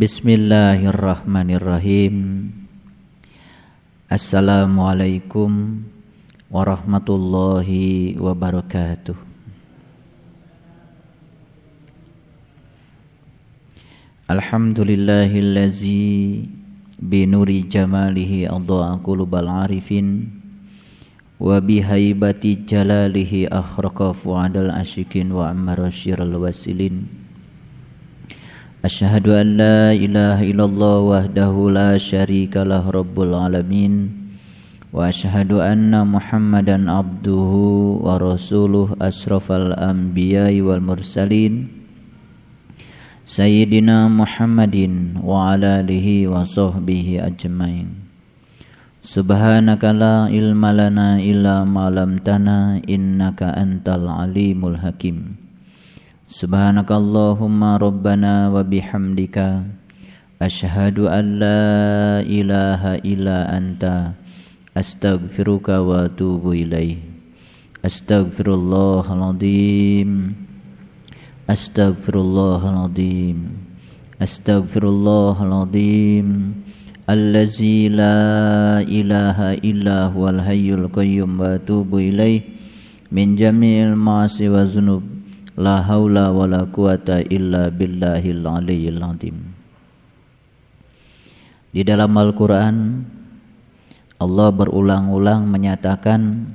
Bismillahirrahmanirrahim. Assalamualaikum warahmatullahi wabarakatuh. Alhamdulillahillazi binuri jamalihi adha'a qulubal arifin wa bihaibati jalalihi akhraqa fu'adal asyikin wa ammara syiral wasilin أشهد أن لا إله إلا الله وحده لا شريك له رب العالمين وأشهد أن محمدا عبده ورسوله أشرف الأنبياء والمرسلين سيدنا محمد وعلى آله وصحبه أجمعين. سبحانك لا علم لنا إلا ما علمتنا إنك أنت العليم الحكيم. Subhanakallahumma rabbana wa bihamdika. Ashhadu an la ilaha illa anta. Astaghfiruka wa atubu ilaih Astaghfirullahaladzim Astaghfirullahaladzim Astaghfirullahaladzim Allazi la ilaha illa huwal hayyul qayyum wa atubu ilaih Min jami'il ma'asi wa zunub. La haula wa la quwata illa billahil aliyyil azim. Di dalam Al-Qur'an Allah berulang-ulang menyatakan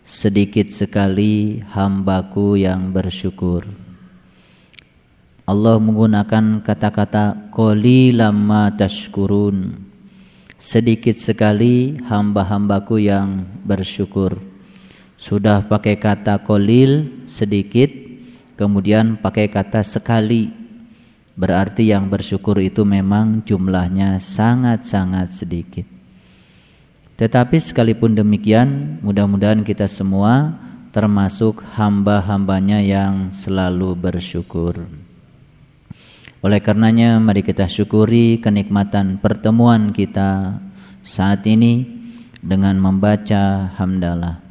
sedikit sekali hambaku yang bersyukur. Allah menggunakan kata-kata qalilam ma tashkurun. Sedikit sekali hamba-hambaku yang bersyukur. Sudah pakai kata kolil sedikit kemudian pakai kata sekali. Berarti yang bersyukur itu memang jumlahnya sangat-sangat sedikit. Tetapi sekalipun demikian mudah-mudahan kita semua termasuk hamba-hambanya yang selalu bersyukur. Oleh karenanya mari kita syukuri kenikmatan pertemuan kita saat ini dengan membaca hamdalah.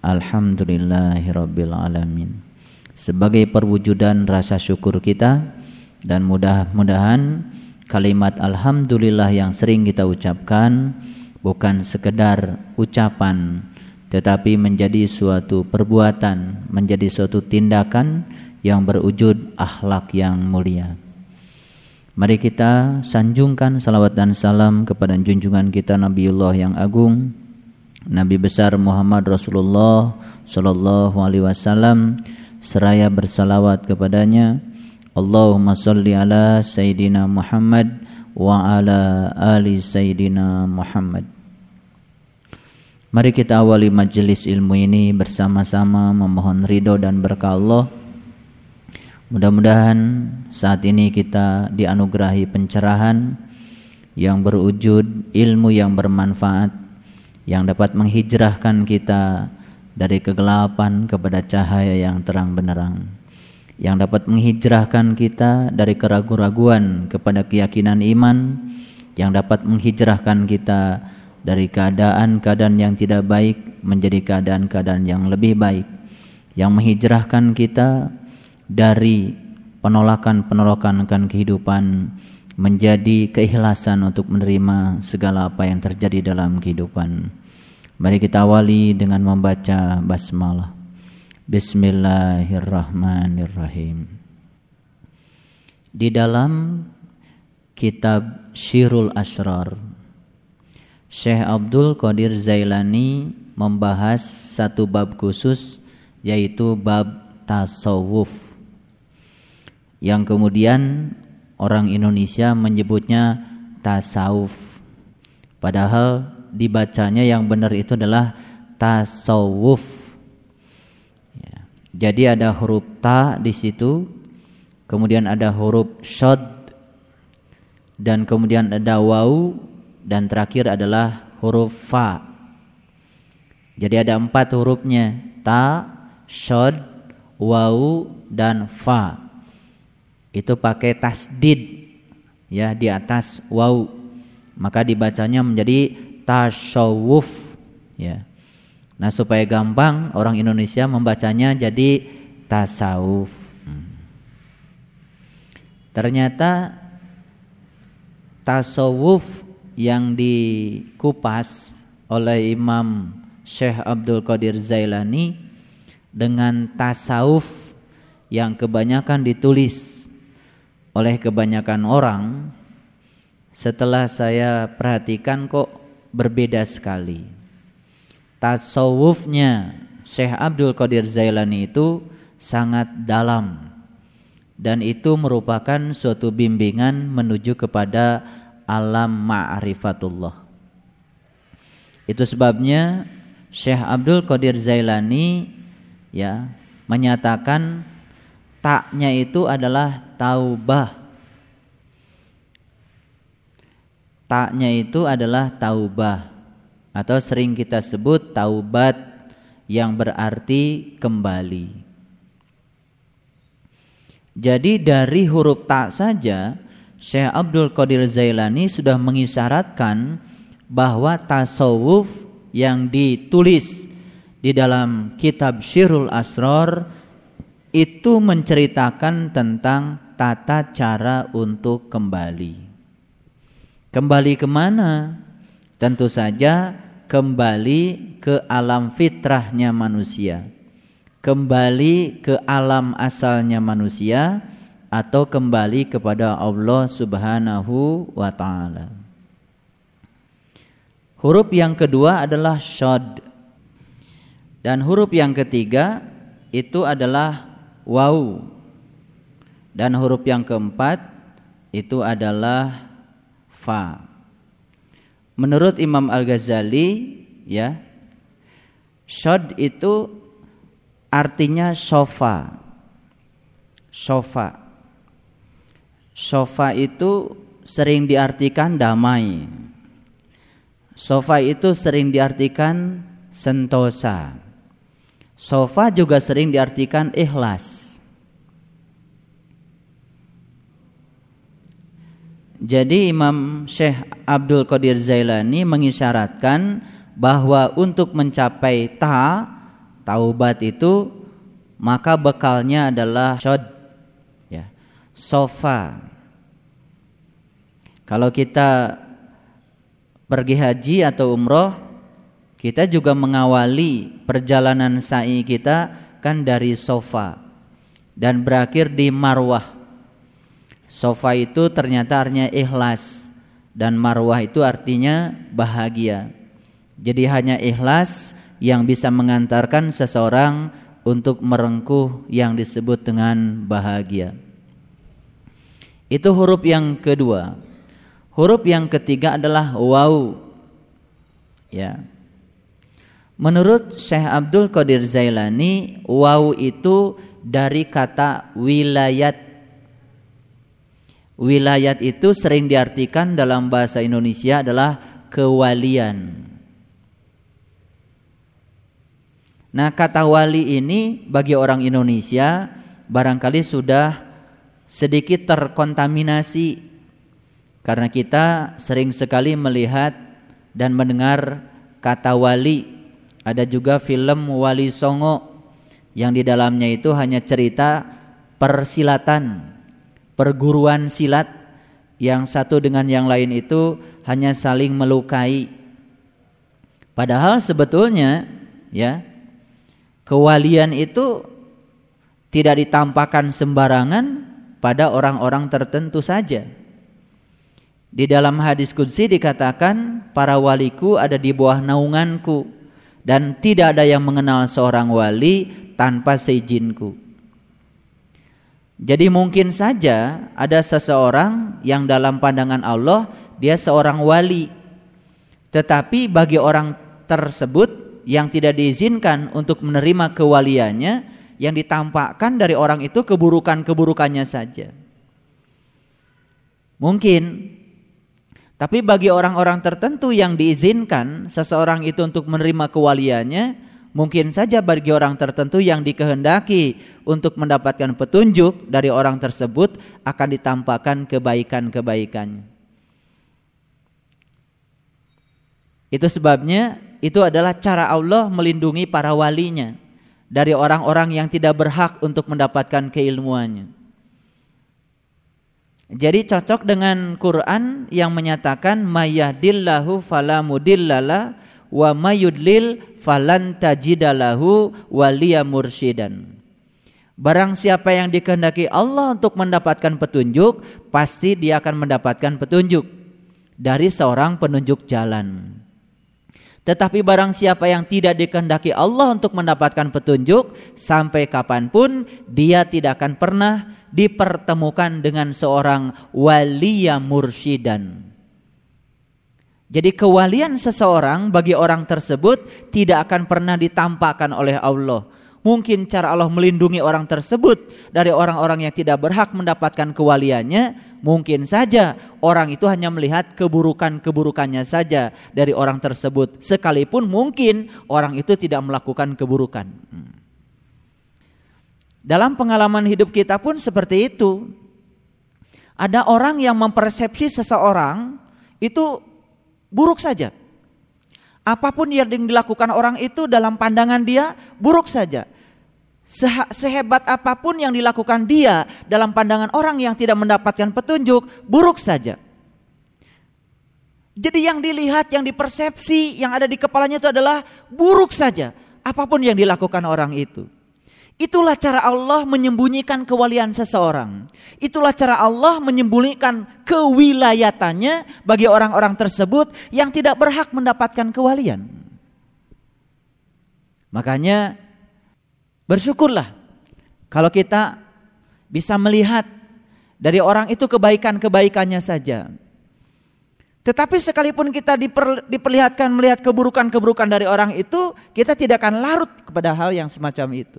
Alhamdulillahirabbil alamin sebagai perwujudan rasa syukur kita dan mudah-mudahan kalimat alhamdulillah yang sering kita ucapkan bukan sekedar ucapan tetapi menjadi suatu perbuatan, menjadi suatu tindakan yang berwujud akhlak yang mulia. Mari kita sanjungkan salawat dan salam kepada junjungan kita Nabiullah yang agung, Nabi besar Muhammad Rasulullah sallallahu alaihi wasallam seraya bersalawat kepadanya. Allahumma salli ala Sayyidina Muhammad wa ala ali Sayyidina Muhammad. Mari kita awali majelis ilmu ini bersama-sama memohon ridho dan berkah Allah. Mudah-mudahan saat ini kita dianugerahi pencerahan yang berwujud ilmu yang bermanfaat yang dapat menghijrahkan kita dari kegelapan kepada cahaya yang terang benderang yang dapat menghijrahkan kita dari keraguan-raguan kepada keyakinan iman yang dapat menghijrahkan kita dari keadaan-keadaan yang tidak baik menjadi keadaan-keadaan yang lebih baik yang menghijrahkan kita dari penolakan-penolakan akan kehidupan menjadi keikhlasan untuk menerima segala apa yang terjadi dalam kehidupan. Mari kita awali dengan membaca basmalah. Bismillahirrahmanirrahim. Di dalam kitab Syirul Asrar, Syekh Abdul Qadir Zailani membahas satu bab khusus yaitu bab tasawuf. Yang kemudian orang Indonesia menyebutnya tasawuf. Padahal dibacanya yang benar itu adalah tasawuf. Ya. Jadi ada huruf ta di situ, kemudian ada huruf shod, dan kemudian ada wau, dan terakhir adalah huruf fa. Jadi ada empat hurufnya ta, shod, wau, dan fa. Itu pakai tasdid ya di atas wau. Maka dibacanya menjadi tasawuf ya. Nah, supaya gampang orang Indonesia membacanya jadi tasawuf. Hmm. Ternyata tasawuf yang dikupas oleh Imam Syekh Abdul Qadir Zailani dengan tasawuf yang kebanyakan ditulis oleh kebanyakan orang setelah saya perhatikan kok berbeda sekali. Tasawufnya Syekh Abdul Qadir Zailani itu sangat dalam dan itu merupakan suatu bimbingan menuju kepada alam ma'rifatullah. Itu sebabnya Syekh Abdul Qadir Zailani ya menyatakan taknya itu adalah taubah. Taknya itu adalah taubah atau sering kita sebut taubat yang berarti kembali. Jadi dari huruf tak saja Syekh Abdul Qadir Zailani sudah mengisyaratkan bahwa tasawuf yang ditulis di dalam kitab Syirul Asror itu menceritakan tentang tata cara untuk kembali. Kembali ke mana? Tentu saja kembali ke alam fitrahnya manusia kembali ke alam asalnya manusia atau kembali kepada Allah Subhanahu wa taala. Huruf yang kedua adalah shad. Dan huruf yang ketiga itu adalah waw. Dan huruf yang keempat itu adalah fa. Menurut Imam Al-Ghazali ya, shad itu artinya sofa. Sofa. Sofa itu sering diartikan damai. Sofa itu sering diartikan sentosa. Sofa juga sering diartikan ikhlas. Jadi Imam Syekh Abdul Qadir Zailani mengisyaratkan bahwa untuk mencapai ta taubat itu maka bekalnya adalah shod ya sofa. Kalau kita pergi haji atau umroh kita juga mengawali perjalanan sa'i kita kan dari sofa dan berakhir di marwah sofa itu ternyata artinya ikhlas dan marwah itu artinya bahagia jadi hanya ikhlas yang bisa mengantarkan seseorang untuk merengkuh yang disebut dengan bahagia. Itu huruf yang kedua. Huruf yang ketiga adalah waw. Ya. Menurut Syekh Abdul Qadir Zailani, waw itu dari kata wilayat. Wilayat itu sering diartikan dalam bahasa Indonesia adalah kewalian. Nah kata wali ini bagi orang Indonesia barangkali sudah sedikit terkontaminasi karena kita sering sekali melihat dan mendengar kata wali. Ada juga film Wali Songo yang di dalamnya itu hanya cerita persilatan, perguruan silat yang satu dengan yang lain itu hanya saling melukai. Padahal sebetulnya ya Kewalian itu tidak ditampakkan sembarangan pada orang-orang tertentu saja. Di dalam hadis kudsi dikatakan para waliku ada di bawah naunganku dan tidak ada yang mengenal seorang wali tanpa seizinku. Jadi mungkin saja ada seseorang yang dalam pandangan Allah dia seorang wali. Tetapi bagi orang tersebut yang tidak diizinkan untuk menerima kewaliannya yang ditampakkan dari orang itu keburukan-keburukannya saja. Mungkin tapi bagi orang-orang tertentu yang diizinkan seseorang itu untuk menerima kewaliannya, mungkin saja bagi orang tertentu yang dikehendaki untuk mendapatkan petunjuk dari orang tersebut akan ditampakkan kebaikan-kebaikannya. Itu sebabnya itu adalah cara Allah melindungi para walinya dari orang-orang yang tidak berhak untuk mendapatkan keilmuannya. Jadi cocok dengan Quran yang menyatakan mayahdillahu fala mudillala wa mayudlil falan tajidalahu waliya mursyidan. Barang siapa yang dikehendaki Allah untuk mendapatkan petunjuk, pasti dia akan mendapatkan petunjuk dari seorang penunjuk jalan. Tetapi barang siapa yang tidak dikehendaki Allah untuk mendapatkan petunjuk sampai kapan pun dia tidak akan pernah dipertemukan dengan seorang waliya mursyidan. Jadi kewalian seseorang bagi orang tersebut tidak akan pernah ditampakkan oleh Allah Mungkin cara Allah melindungi orang tersebut dari orang-orang yang tidak berhak mendapatkan kewaliannya. Mungkin saja orang itu hanya melihat keburukan-keburukannya saja dari orang tersebut. Sekalipun mungkin orang itu tidak melakukan keburukan. Hmm. Dalam pengalaman hidup kita pun seperti itu. Ada orang yang mempersepsi seseorang itu buruk saja. Apa pun yang dilakukan orang itu dalam pandangan dia buruk saja. Sehebat apa pun yang dilakukan dia dalam pandangan orang yang tidak mendapatkan petunjuk, buruk saja. Jadi yang dilihat, yang dipersepsi, yang ada di kepalanya itu adalah buruk saja. Apa pun yang dilakukan orang itu. Itulah cara Allah menyembunyikan kewalian seseorang. Itulah cara Allah menyembunyikan kewilayatannya bagi orang-orang tersebut yang tidak berhak mendapatkan kewalian. Makanya bersyukurlah kalau kita bisa melihat dari orang itu kebaikan-kebaikannya saja. Tetapi sekalipun kita diper, diperlihatkan melihat keburukan-keburukan dari orang itu, kita tidak akan larut kepada hal yang semacam itu.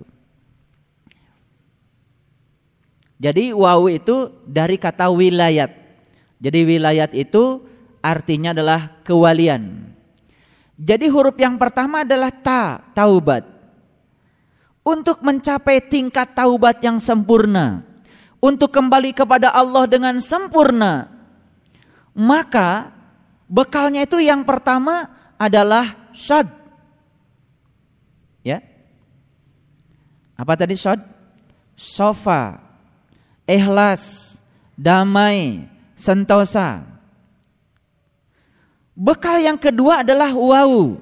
Jadi wawu itu dari kata wilayat. Jadi wilayat itu artinya adalah kewalian. Jadi huruf yang pertama adalah ta, taubat. Untuk mencapai tingkat taubat yang sempurna, untuk kembali kepada Allah dengan sempurna, maka bekalnya itu yang pertama adalah syad. Ya. Apa tadi syad? Sofa ikhlas, damai, sentosa. Bekal yang kedua adalah wau,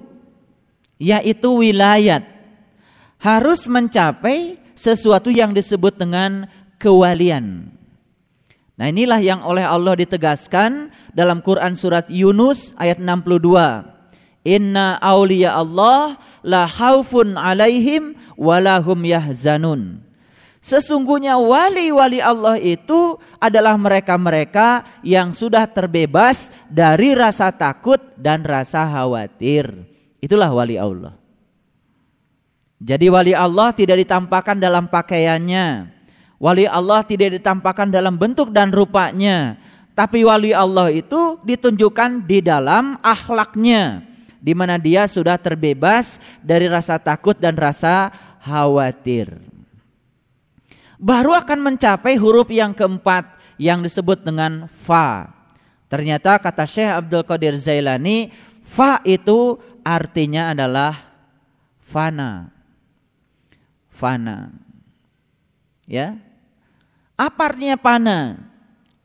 yaitu wilayat. Harus mencapai sesuatu yang disebut dengan kewalian. Nah inilah yang oleh Allah ditegaskan dalam Quran surat Yunus ayat 62. Inna awliya Allah la haufun alaihim walahum yahzanun. Sesungguhnya wali-wali Allah itu adalah mereka-mereka yang sudah terbebas dari rasa takut dan rasa khawatir. Itulah wali Allah. Jadi wali Allah tidak ditampakkan dalam pakaiannya. Wali Allah tidak ditampakkan dalam bentuk dan rupanya. Tapi wali Allah itu ditunjukkan di dalam akhlaknya. Di mana dia sudah terbebas dari rasa takut dan rasa khawatir baru akan mencapai huruf yang keempat yang disebut dengan fa. Ternyata kata Syekh Abdul Qadir Zailani, fa itu artinya adalah fana. Fana. Ya. Apa artinya fana?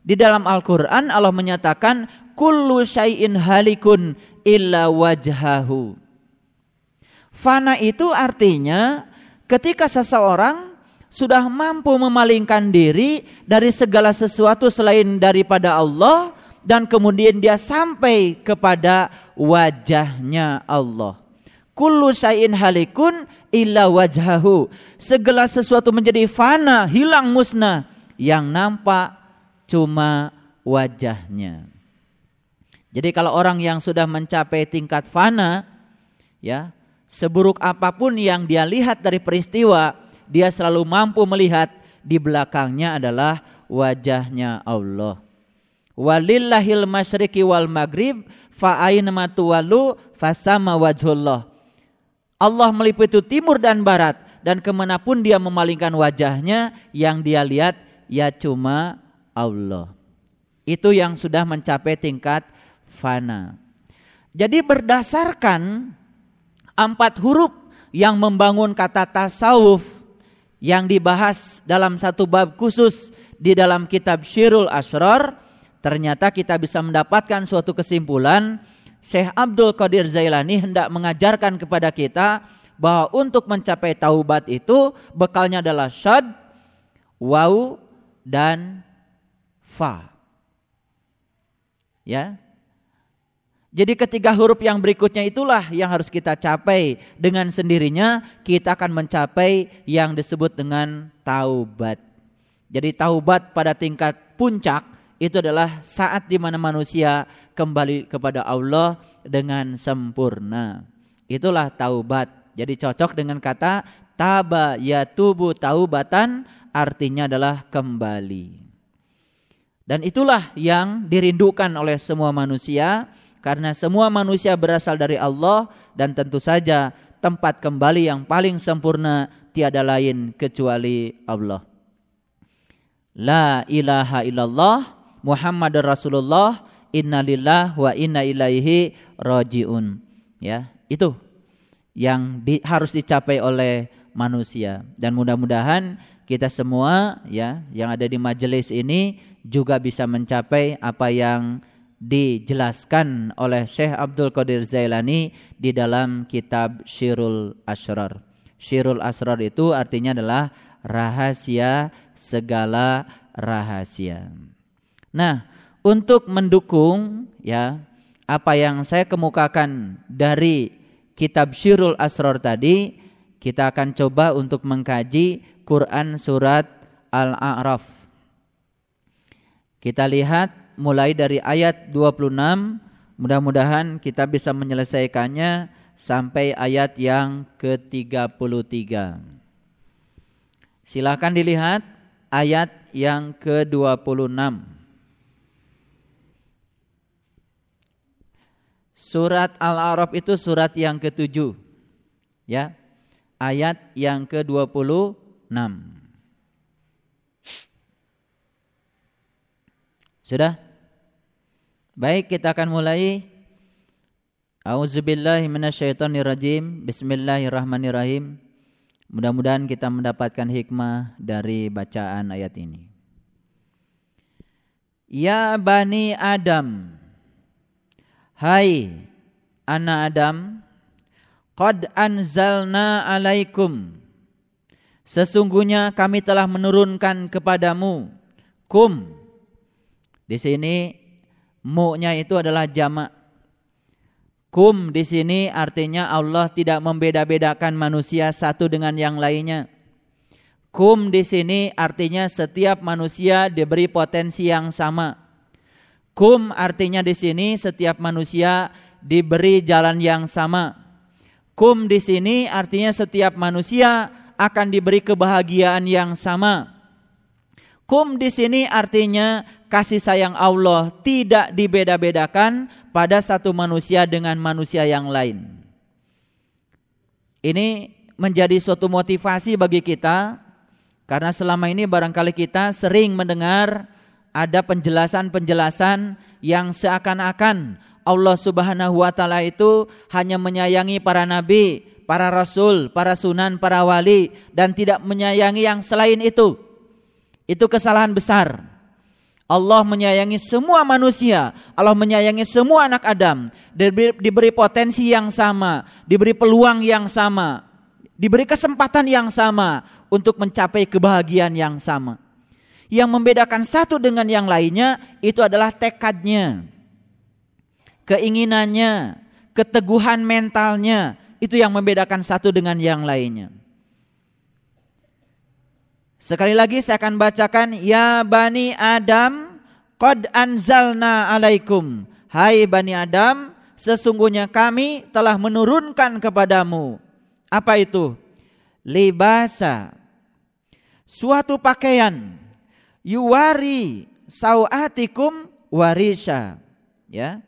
Di dalam Al-Qur'an Allah menyatakan kullu syai'in halikun illa wajhahu. Fana itu artinya ketika seseorang sudah mampu memalingkan diri dari segala sesuatu selain daripada Allah dan kemudian dia sampai kepada wajahnya Allah. Kullu syai'in halikun illa wajhahu. Segala sesuatu menjadi fana, hilang musnah. Yang nampak cuma wajahnya. Jadi kalau orang yang sudah mencapai tingkat fana, ya, seburuk apa pun yang dia lihat dari peristiwa, dia selalu mampu melihat di belakangnya adalah wajahnya Allah. Walillahil masyriqi wal maghrib fa aina tuwallu fasama wajhullah. Allah meliputi timur dan barat dan ke mana pun dia memalingkan wajahnya yang dia lihat ya cuma Allah. Itu yang sudah mencapai tingkat fana. Jadi berdasarkan empat huruf yang membangun kata tasawuf yang dibahas dalam satu bab khusus di dalam kitab Syirul Asrar, ternyata kita bisa mendapatkan suatu kesimpulan Syekh Abdul Qadir Zailani hendak mengajarkan kepada kita bahwa untuk mencapai taubat itu bekalnya adalah syad, waw, dan fa. Ya, jadi ketiga huruf yang berikutnya itulah yang harus kita capai. Dengan sendirinya kita akan mencapai yang disebut dengan taubat. Jadi taubat pada tingkat puncak itu adalah saat di mana manusia kembali kepada Allah dengan sempurna. Itulah taubat. Jadi cocok dengan kata taba ya tubuh taubatan artinya adalah kembali. Dan itulah yang dirindukan oleh semua manusia karena semua manusia berasal dari Allah dan tentu saja tempat kembali yang paling sempurna tiada lain kecuali Allah. La ilaha illallah Muhammad Rasulullah innalillah wa inna ilaihi rajiun. Ya, itu yang di, harus dicapai oleh manusia dan mudah-mudahan kita semua ya yang ada di majelis ini juga bisa mencapai apa yang dijelaskan oleh Syekh Abdul Qadir Zailani di dalam kitab Syirul Asrar. Syirul Asrar itu artinya adalah rahasia segala rahasia. Nah, untuk mendukung ya apa yang saya kemukakan dari kitab Syirul Asrar tadi, kita akan coba untuk mengkaji Quran surat Al-A'raf. Kita lihat mulai dari ayat 26 mudah-mudahan kita bisa menyelesaikannya sampai ayat yang ke-33. Silakan dilihat ayat yang ke-26. Surat Al-A'raf itu surat yang ke-7. Ya. Ayat yang ke-26. Sudah? Baik, kita akan mulai. Auzubillahi minasyaitonirrajim. Bismillahirrahmanirrahim. Mudah-mudahan kita mendapatkan hikmah dari bacaan ayat ini. Ya Bani Adam. Hai anak Adam. Qad anzalna alaikum. Sesungguhnya kami telah menurunkan kepadamu. Kum. Di sini Mu-nya itu adalah jamak. Kum di sini artinya Allah tidak membeda-bedakan manusia satu dengan yang lainnya. Kum di sini artinya setiap manusia diberi potensi yang sama. Kum artinya di sini setiap manusia diberi jalan yang sama. Kum di sini artinya setiap manusia akan diberi kebahagiaan yang sama. Kum di sini artinya kasih sayang Allah tidak dibeda-bedakan pada satu manusia dengan manusia yang lain. Ini menjadi suatu motivasi bagi kita karena selama ini barangkali kita sering mendengar ada penjelasan-penjelasan yang seakan-akan Allah Subhanahu wa taala itu hanya menyayangi para nabi, para rasul, para sunan, para wali dan tidak menyayangi yang selain itu. Itu kesalahan besar. Allah menyayangi semua manusia, Allah menyayangi semua anak Adam, diberi, diberi potensi yang sama, diberi peluang yang sama, diberi kesempatan yang sama untuk mencapai kebahagiaan yang sama. Yang membedakan satu dengan yang lainnya itu adalah tekadnya, keinginannya, keteguhan mentalnya, itu yang membedakan satu dengan yang lainnya. Sekali lagi saya akan bacakan ya bani Adam qad anzalna alaikum. Hai bani Adam sesungguhnya kami telah menurunkan kepadamu. Apa itu? Libasa. Suatu pakaian. Yuwari sauatikum warisha. Ya.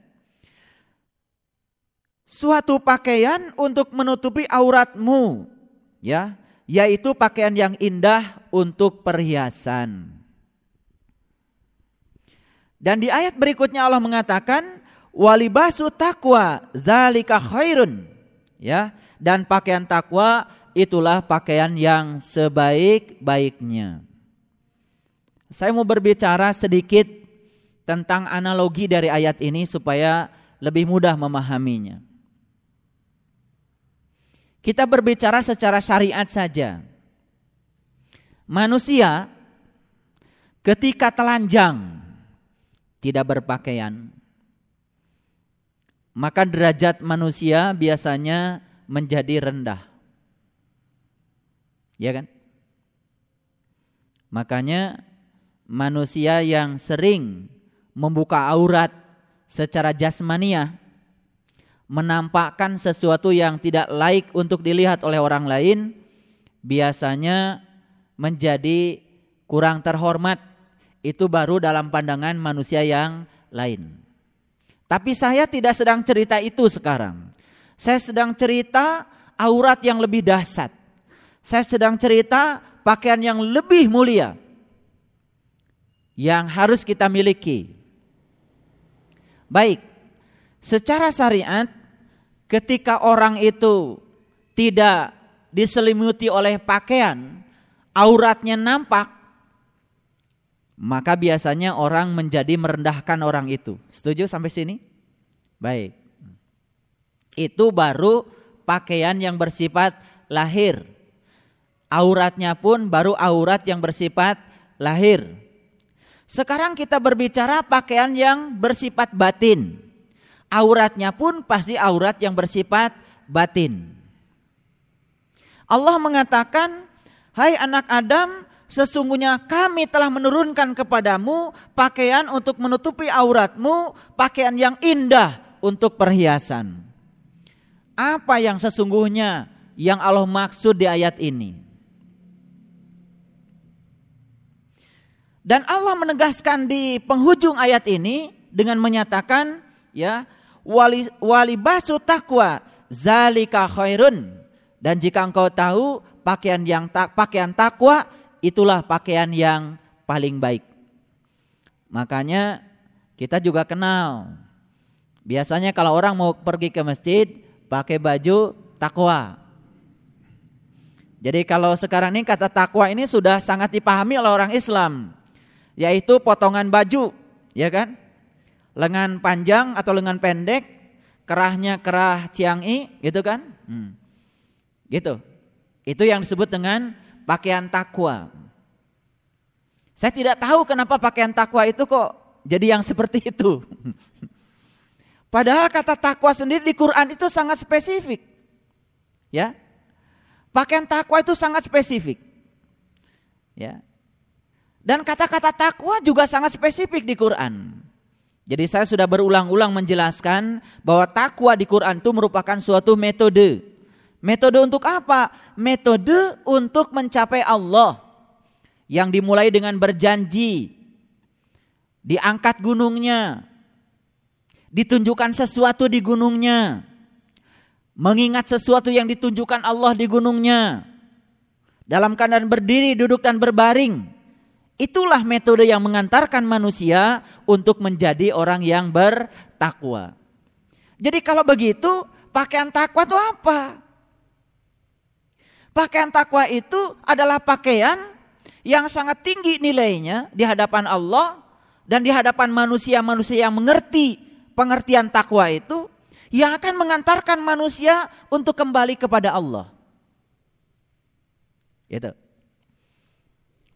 Suatu pakaian untuk menutupi auratmu. Ya yaitu pakaian yang indah untuk perhiasan. Dan di ayat berikutnya Allah mengatakan walibasu takwa zalika khairun. Ya, dan pakaian takwa itulah pakaian yang sebaik-baiknya. Saya mau berbicara sedikit tentang analogi dari ayat ini supaya lebih mudah memahaminya. Kita berbicara secara syariat saja. Manusia ketika telanjang tidak berpakaian, maka derajat manusia biasanya menjadi rendah. Ya kan? Makanya manusia yang sering membuka aurat secara jasmania menampakkan sesuatu yang tidak laik untuk dilihat oleh orang lain biasanya menjadi kurang terhormat itu baru dalam pandangan manusia yang lain. Tapi saya tidak sedang cerita itu sekarang. Saya sedang cerita aurat yang lebih dahsyat. Saya sedang cerita pakaian yang lebih mulia yang harus kita miliki. Baik, secara syariat ketika orang itu tidak diselimuti oleh pakaian, auratnya nampak, maka biasanya orang menjadi merendahkan orang itu. Setuju sampai sini? Baik. Itu baru pakaian yang bersifat lahir. Auratnya pun baru aurat yang bersifat lahir. Sekarang kita berbicara pakaian yang bersifat batin. Auratnya pun pasti aurat yang bersifat batin. Allah mengatakan, "Hai anak Adam, sesungguhnya kami telah menurunkan kepadamu pakaian untuk menutupi auratmu, pakaian yang indah untuk perhiasan." Apa yang sesungguhnya yang Allah maksud di ayat ini? Dan Allah menegaskan di penghujung ayat ini dengan menyatakan ya wali walibasu takwa zalika khairun dan jika engkau tahu pakaian yang tak pakaian takwa itulah pakaian yang paling baik. Makanya kita juga kenal. Biasanya kalau orang mau pergi ke masjid pakai baju takwa. Jadi kalau sekarang ini kata takwa ini sudah sangat dipahami oleh orang Islam, yaitu potongan baju, ya kan? Lengan panjang atau lengan pendek, kerahnya kerah ciangi, gitu kan? Hmm. Gitu. Itu yang disebut dengan pakaian takwa. Saya tidak tahu kenapa pakaian takwa itu kok jadi yang seperti itu. Padahal kata takwa sendiri di Quran itu sangat spesifik. Ya. Pakaian takwa itu sangat spesifik. Ya. Dan kata-kata takwa juga sangat spesifik di Quran. Jadi saya sudah berulang-ulang menjelaskan bahwa takwa di Quran itu merupakan suatu metode. Metode untuk apa? Metode untuk mencapai Allah. Yang dimulai dengan berjanji. Diangkat gunungnya. Ditunjukkan sesuatu di gunungnya. Mengingat sesuatu yang ditunjukkan Allah di gunungnya. Dalam keadaan berdiri, duduk dan berbaring Itulah metode yang mengantarkan manusia untuk menjadi orang yang bertakwa. Jadi kalau begitu, pakaian takwa itu apa? Pakaian takwa itu adalah pakaian yang sangat tinggi nilainya di hadapan Allah dan di hadapan manusia-manusia yang mengerti pengertian takwa itu yang akan mengantarkan manusia untuk kembali kepada Allah. Itu.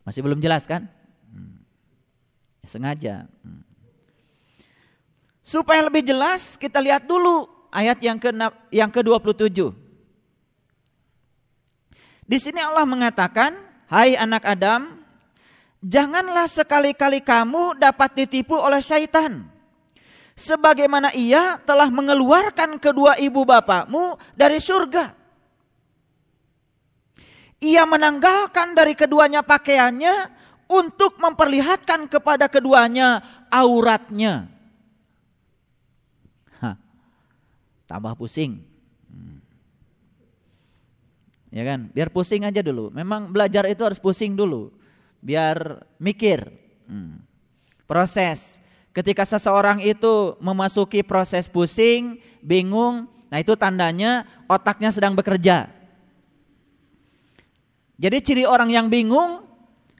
Masih belum jelas kan? Hmm. Sengaja. Hmm. Supaya lebih jelas kita lihat dulu ayat yang ke yang ke-27. Di sini Allah mengatakan, "Hai anak Adam, janganlah sekali-kali kamu dapat ditipu oleh syaitan." Sebagaimana ia telah mengeluarkan kedua ibu bapakmu dari surga ia menanggalkan dari keduanya pakaiannya untuk memperlihatkan kepada keduanya auratnya. Hah, tambah pusing. Hmm. Ya kan? Biar pusing aja dulu. Memang belajar itu harus pusing dulu. Biar mikir. Hmm. Proses. Ketika seseorang itu memasuki proses pusing, bingung, nah itu tandanya otaknya sedang bekerja. Jadi ciri orang yang bingung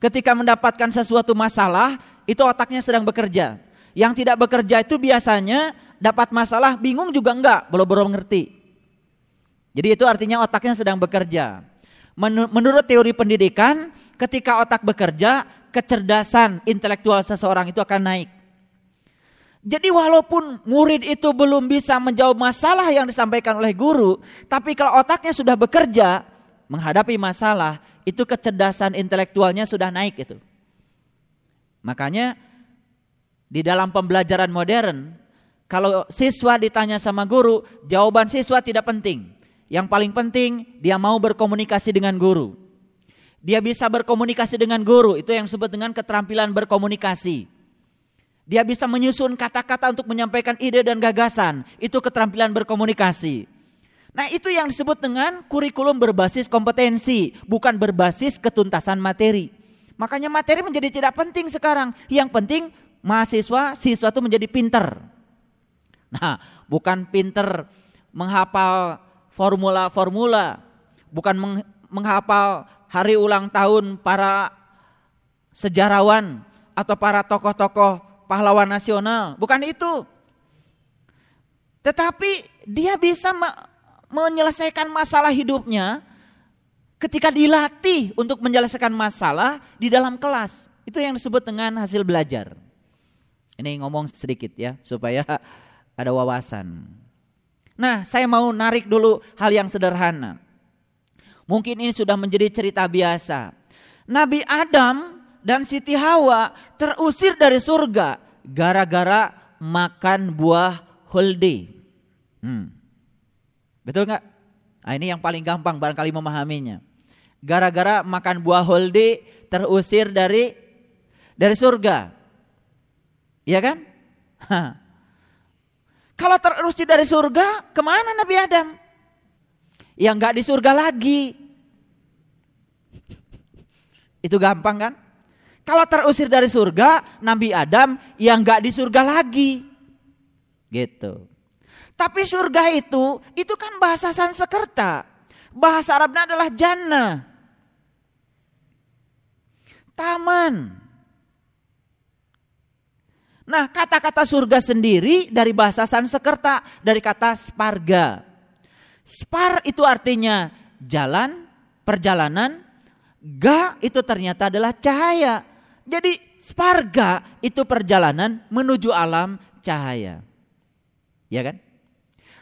ketika mendapatkan sesuatu masalah itu otaknya sedang bekerja. Yang tidak bekerja itu biasanya dapat masalah bingung juga enggak, belum-belum ngerti. Jadi itu artinya otaknya sedang bekerja. Menurut teori pendidikan, ketika otak bekerja, kecerdasan intelektual seseorang itu akan naik. Jadi walaupun murid itu belum bisa menjawab masalah yang disampaikan oleh guru, tapi kalau otaknya sudah bekerja menghadapi masalah, itu kecerdasan intelektualnya sudah naik itu. Makanya di dalam pembelajaran modern, kalau siswa ditanya sama guru, jawaban siswa tidak penting. Yang paling penting dia mau berkomunikasi dengan guru. Dia bisa berkomunikasi dengan guru, itu yang disebut dengan keterampilan berkomunikasi. Dia bisa menyusun kata-kata untuk menyampaikan ide dan gagasan. Itu keterampilan berkomunikasi. Nah itu yang disebut dengan kurikulum berbasis kompetensi. Bukan berbasis ketuntasan materi. Makanya materi menjadi tidak penting sekarang. Yang penting mahasiswa, siswa itu menjadi pinter. Nah bukan pinter menghafal formula-formula. Bukan menghafal hari ulang tahun para sejarawan atau para tokoh-tokoh pahlawan nasional, bukan itu. Tetapi dia bisa menyelesaikan masalah hidupnya ketika dilatih untuk menyelesaikan masalah di dalam kelas. Itu yang disebut dengan hasil belajar. Ini ngomong sedikit ya, supaya ada wawasan. Nah, saya mau narik dulu hal yang sederhana. Mungkin ini sudah menjadi cerita biasa. Nabi Adam dan Siti Hawa terusir dari surga gara-gara makan buah huldi. Hmm. Betul nggak? Nah, ini yang paling gampang barangkali memahaminya. Gara-gara makan buah huldi terusir dari dari surga. Iya kan? Kalau terusir dari surga, ke mana Nabi Adam? Yang nggak di surga lagi. Itu gampang kan? Kalau terusir dari surga, Nabi Adam yang nggak di surga lagi. Gitu. Tapi surga itu, itu kan bahasa Sanskerta. Bahasa Arabnya adalah jannah. Taman. Nah, kata-kata surga sendiri dari bahasa Sanskerta, dari kata sparga. Spar itu artinya jalan, perjalanan. Ga itu ternyata adalah cahaya. Jadi sparga itu perjalanan menuju alam cahaya. Ya kan?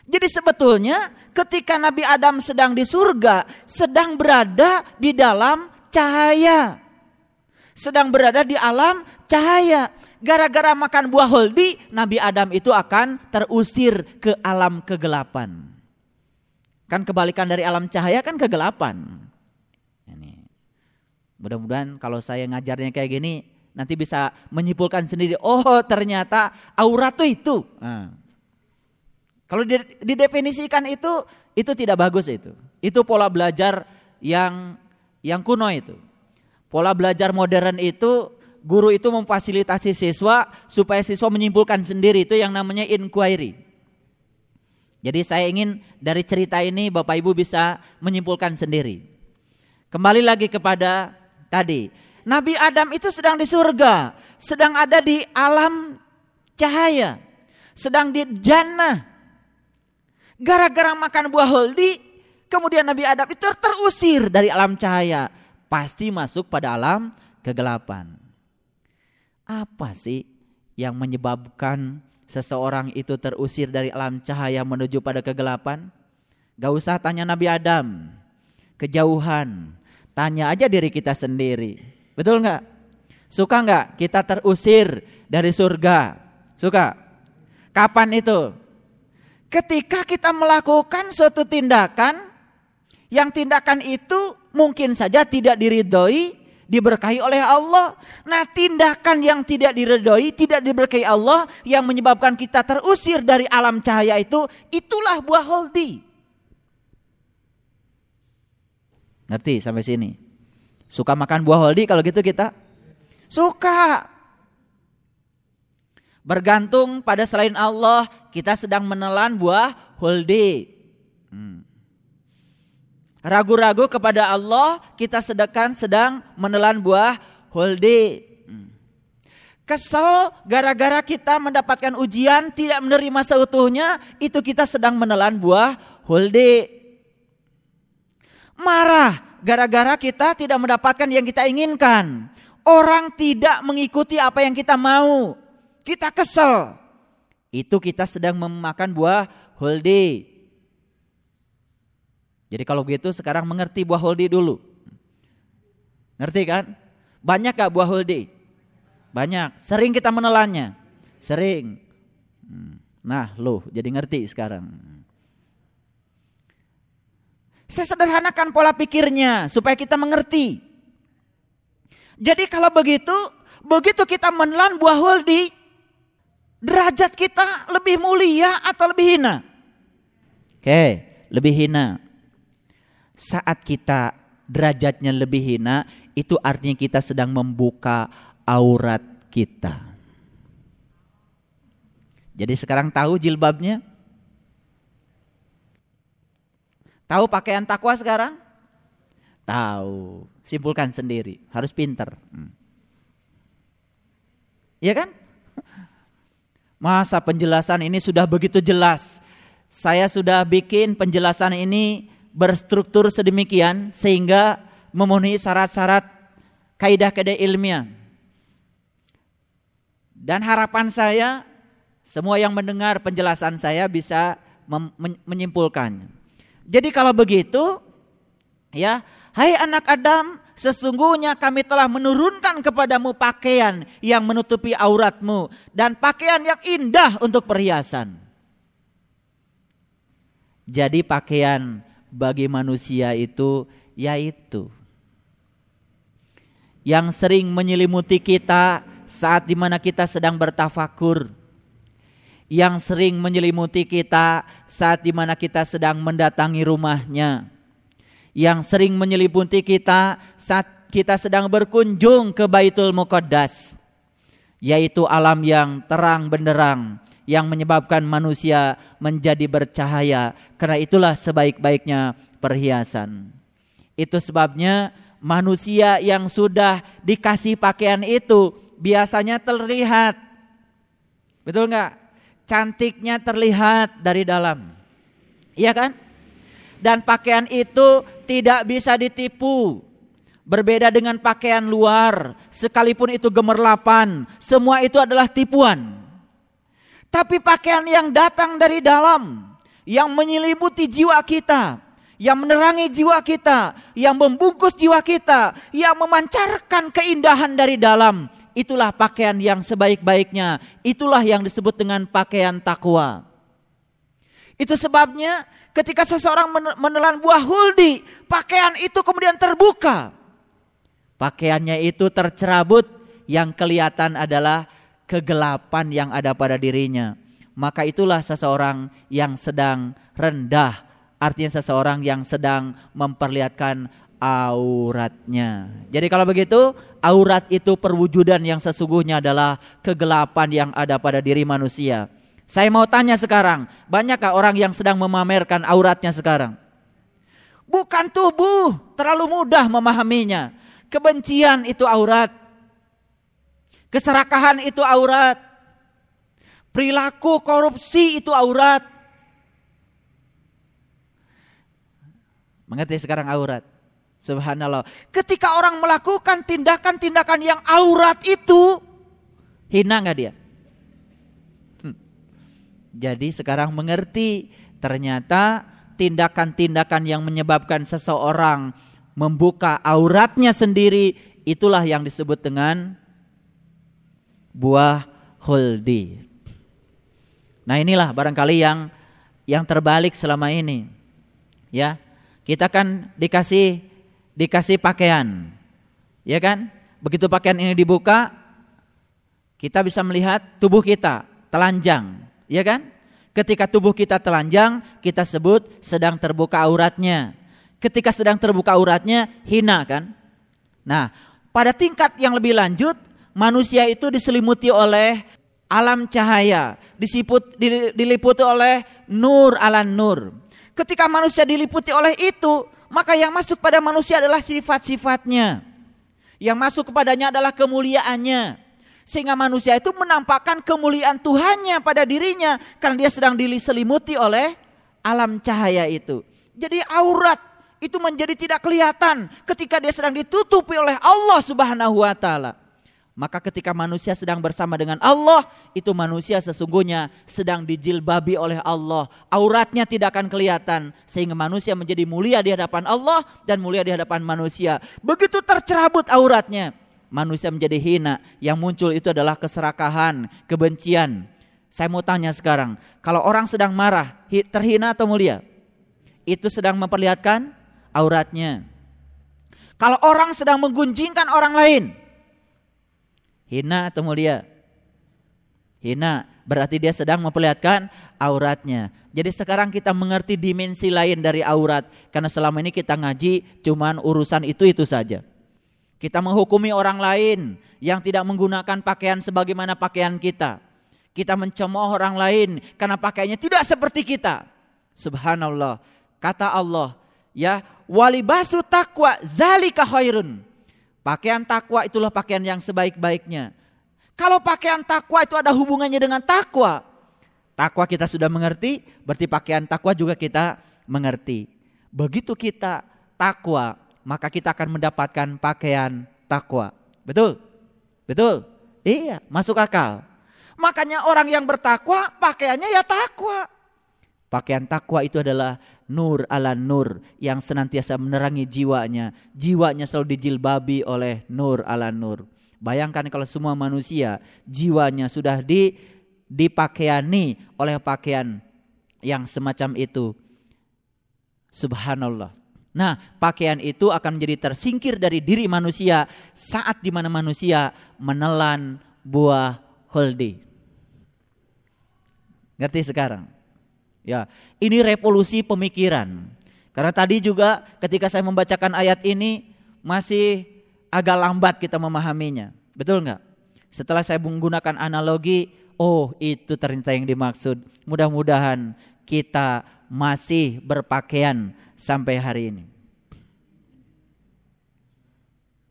Jadi sebetulnya ketika Nabi Adam sedang di surga, sedang berada di dalam cahaya. Sedang berada di alam cahaya. Gara-gara makan buah holdi, Nabi Adam itu akan terusir ke alam kegelapan. Kan kebalikan dari alam cahaya kan kegelapan. Mudah-mudahan kalau saya ngajarnya kayak gini nanti bisa menyimpulkan sendiri. Oh ternyata aurat itu itu. Nah. Kalau didefinisikan itu itu tidak bagus itu. Itu pola belajar yang yang kuno itu. Pola belajar modern itu guru itu memfasilitasi siswa supaya siswa menyimpulkan sendiri itu yang namanya inquiry. Jadi saya ingin dari cerita ini Bapak Ibu bisa menyimpulkan sendiri. Kembali lagi kepada tadi. Nabi Adam itu sedang di surga, sedang ada di alam cahaya, sedang di jannah. Gara-gara makan buah holdi, kemudian Nabi Adam itu terusir dari alam cahaya, pasti masuk pada alam kegelapan. Apa sih yang menyebabkan seseorang itu terusir dari alam cahaya menuju pada kegelapan? Gak usah tanya Nabi Adam, kejauhan, Tanya aja diri kita sendiri. Betul nggak? Suka nggak kita terusir dari surga? Suka? Kapan itu? Ketika kita melakukan suatu tindakan yang tindakan itu mungkin saja tidak diridhoi, diberkahi oleh Allah. Nah, tindakan yang tidak diridhoi, tidak diberkahi Allah yang menyebabkan kita terusir dari alam cahaya itu, itulah buah holdi. Ngerti sampai sini? Suka makan buah holdi kalau gitu kita? Suka. Bergantung pada selain Allah, kita sedang menelan buah holdi. Hmm. Ragu-ragu kepada Allah, kita sedangkan sedang menelan buah huldi. Kesel gara-gara kita mendapatkan ujian tidak menerima seutuhnya, itu kita sedang menelan buah huldi. Marah gara-gara kita tidak mendapatkan yang kita inginkan. Orang tidak mengikuti apa yang kita mau. Kita kesel. Itu kita sedang memakan buah holdi. Jadi kalau begitu sekarang mengerti buah holdi dulu. Ngerti kan? Banyak gak buah holdi? Banyak. Sering kita menelannya? Sering. Hmm. Nah, lo jadi ngerti sekarang. Saya sederhanakan pola pikirnya supaya kita mengerti. Jadi kalau begitu, begitu kita menelan buah huldi, derajat kita lebih mulia atau lebih hina? Oke, lebih hina. Saat kita derajatnya lebih hina, itu artinya kita sedang membuka aurat kita. Jadi sekarang tahu jilbabnya? Tahu pakaian takwa sekarang? Tahu. Simpulkan sendiri. Harus pinter. Hmm. Iya kan? Masa penjelasan ini sudah begitu jelas. Saya sudah bikin penjelasan ini berstruktur sedemikian sehingga memenuhi syarat-syarat kaidah-kaidah ilmiah. Dan harapan saya semua yang mendengar penjelasan saya bisa menyimpulkan. Jadi kalau begitu, ya, hai anak Adam, sesungguhnya kami telah menurunkan kepadamu pakaian yang menutupi auratmu dan pakaian yang indah untuk perhiasan. Jadi pakaian bagi manusia itu yaitu yang sering menyelimuti kita saat di mana kita sedang bertafakur yang sering menyelimuti kita saat di mana kita sedang mendatangi rumahnya. Yang sering menyelimuti kita saat kita sedang berkunjung ke Baitul Muqaddas. Yaitu alam yang terang benderang yang menyebabkan manusia menjadi bercahaya. Karena itulah sebaik-baiknya perhiasan. Itu sebabnya manusia yang sudah dikasih pakaian itu biasanya terlihat. Betul nggak? cantiknya terlihat dari dalam. Iya kan? Dan pakaian itu tidak bisa ditipu. Berbeda dengan pakaian luar, sekalipun itu gemerlapan, semua itu adalah tipuan. Tapi pakaian yang datang dari dalam, yang menyelimuti jiwa kita, yang menerangi jiwa kita, yang membungkus jiwa kita, yang memancarkan keindahan dari dalam, itulah pakaian yang sebaik-baiknya. Itulah yang disebut dengan pakaian takwa. Itu sebabnya ketika seseorang menelan buah huldi, pakaian itu kemudian terbuka. Pakaiannya itu tercerabut, yang kelihatan adalah kegelapan yang ada pada dirinya. Maka itulah seseorang yang sedang rendah, artinya seseorang yang sedang memperlihatkan auratnya. Jadi kalau begitu, aurat itu perwujudan yang sesungguhnya adalah kegelapan yang ada pada diri manusia. Saya mau tanya sekarang, banyakkah orang yang sedang memamerkan auratnya sekarang? Bukan tubuh, terlalu mudah memahaminya. Kebencian itu aurat. Keserakahan itu aurat. Perilaku korupsi itu aurat. Mengerti sekarang aurat? Subhanallah. Ketika orang melakukan tindakan-tindakan yang aurat itu, hina nggak dia? Jadi sekarang mengerti ternyata tindakan-tindakan yang menyebabkan seseorang membuka auratnya sendiri itulah yang disebut dengan buah huldi. Nah inilah barangkali yang yang terbalik selama ini. Ya, kita kan dikasih dikasih pakaian. Ya kan? Begitu pakaian ini dibuka, kita bisa melihat tubuh kita telanjang, ya kan? Ketika tubuh kita telanjang, kita sebut sedang terbuka auratnya. Ketika sedang terbuka auratnya, hina kan? Nah, pada tingkat yang lebih lanjut, manusia itu diselimuti oleh alam cahaya, disiput, diliputi oleh nur ala nur. Ketika manusia diliputi oleh itu, maka yang masuk pada manusia adalah sifat-sifatnya. Yang masuk kepadanya adalah kemuliaannya. Sehingga manusia itu menampakkan kemuliaan Tuhannya pada dirinya karena dia sedang diselimuti oleh alam cahaya itu. Jadi aurat itu menjadi tidak kelihatan ketika dia sedang ditutupi oleh Allah Subhanahu wa taala. Maka ketika manusia sedang bersama dengan Allah, itu manusia sesungguhnya sedang dijilbabi oleh Allah. Auratnya tidak akan kelihatan sehingga manusia menjadi mulia di hadapan Allah dan mulia di hadapan manusia. Begitu tercerabut auratnya, manusia menjadi hina. Yang muncul itu adalah keserakahan, kebencian. Saya mau tanya sekarang, kalau orang sedang marah, terhina atau mulia? Itu sedang memperlihatkan auratnya. Kalau orang sedang menggunjingkan orang lain, Hina atau mulia? Hina, berarti dia sedang memperlihatkan auratnya. Jadi sekarang kita mengerti dimensi lain dari aurat. Karena selama ini kita ngaji cuman urusan itu-itu saja. Kita menghukumi orang lain yang tidak menggunakan pakaian sebagaimana pakaian kita. Kita mencemooh orang lain karena pakaiannya tidak seperti kita. Subhanallah. Kata Allah, ya, walibasu takwa zalika khairun. Pakaian takwa itulah pakaian yang sebaik-baiknya. Kalau pakaian takwa itu ada hubungannya dengan takwa, takwa kita sudah mengerti, berarti pakaian takwa juga kita mengerti. Begitu kita takwa, maka kita akan mendapatkan pakaian takwa. Betul? Betul? Iya, masuk akal. Makanya orang yang bertakwa pakaiannya ya takwa. Pakaian takwa itu adalah nur ala nur yang senantiasa menerangi jiwanya. Jiwanya selalu dijilbabi oleh nur ala nur. Bayangkan kalau semua manusia jiwanya sudah di dipakaiani oleh pakaian yang semacam itu. Subhanallah. Nah, pakaian itu akan menjadi tersingkir dari diri manusia saat di mana manusia menelan buah holdi. Ngerti sekarang? Ya, ini revolusi pemikiran. Karena tadi juga ketika saya membacakan ayat ini masih agak lambat kita memahaminya. Betul nggak? Setelah saya menggunakan analogi, oh itu ternyata yang dimaksud. Mudah-mudahan kita masih berpakaian sampai hari ini.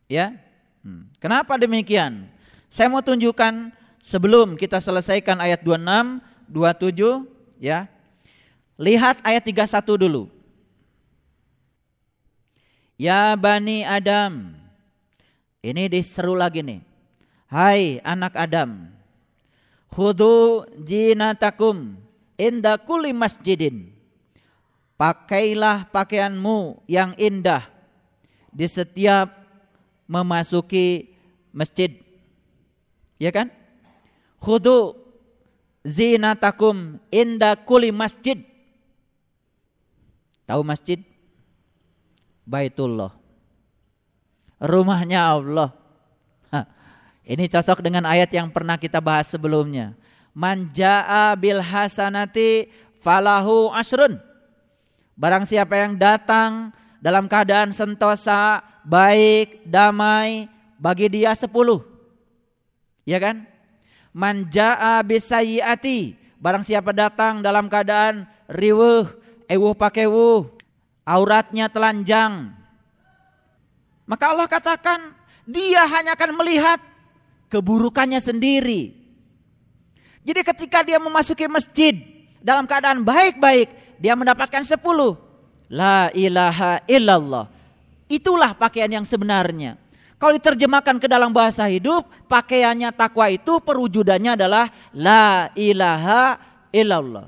Ya, hmm. kenapa demikian? Saya mau tunjukkan sebelum kita selesaikan ayat 26, 27, ya. Lihat ayat 31 dulu. Ya Bani Adam. Ini diseru lagi nih. Hai anak Adam. Khudu jinatakum inda kulli masjidin. Pakailah pakaianmu yang indah di setiap memasuki masjid. Ya kan? Khudu zinatakum inda kulli masjid. Tahu masjid? Baitullah. Rumahnya Allah. Ini cocok dengan ayat yang pernah kita bahas sebelumnya. Manja'a bil hasanati falahu asrun. Barang siapa yang datang dalam keadaan sentosa, baik, damai, bagi dia sepuluh. Ya kan? Manja'a bisayiati. Barang siapa datang dalam keadaan riwuh, Ewu pakai wu, auratnya telanjang. Maka Allah katakan dia hanya akan melihat keburukannya sendiri. Jadi ketika dia memasuki masjid dalam keadaan baik-baik, dia mendapatkan sepuluh. La ilaha illallah. Itulah pakaian yang sebenarnya. Kalau diterjemahkan ke dalam bahasa hidup, pakaiannya takwa itu perwujudannya adalah la ilaha illallah.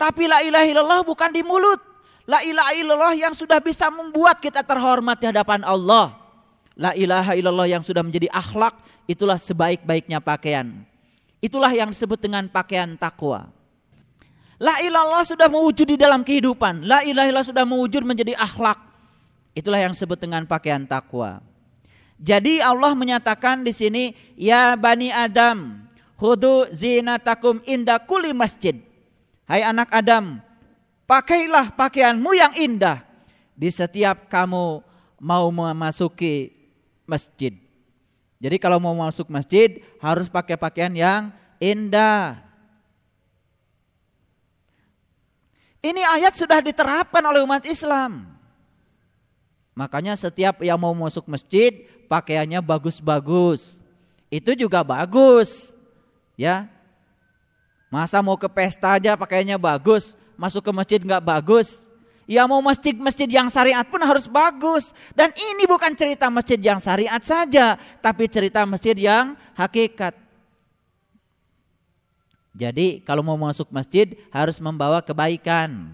Tapi la ilaha illallah bukan di mulut. La ilaha illallah yang sudah bisa membuat kita terhormat di hadapan Allah. La ilaha illallah yang sudah menjadi akhlak, itulah sebaik-baiknya pakaian. Itulah yang disebut dengan pakaian takwa. La ilallah sudah mewujud di dalam kehidupan. La ilaha illallah sudah mewujud menjadi akhlak. Itulah yang disebut dengan pakaian takwa. Jadi Allah menyatakan di sini, ya bani Adam, hudu zinatakum inda kulli masjid. Hai anak Adam, pakailah pakaianmu yang indah di setiap kamu mau memasuki masjid. Jadi kalau mau masuk masjid harus pakai pakaian yang indah. Ini ayat sudah diterapkan oleh umat Islam. Makanya setiap yang mau masuk masjid pakaiannya bagus-bagus. Itu juga bagus. Ya. Masa mau ke pesta aja pakaiannya bagus, masuk ke masjid nggak bagus. Ya mau masjid-masjid yang syariat pun harus bagus. Dan ini bukan cerita masjid yang syariat saja, tapi cerita masjid yang hakikat. Jadi kalau mau masuk masjid harus membawa kebaikan.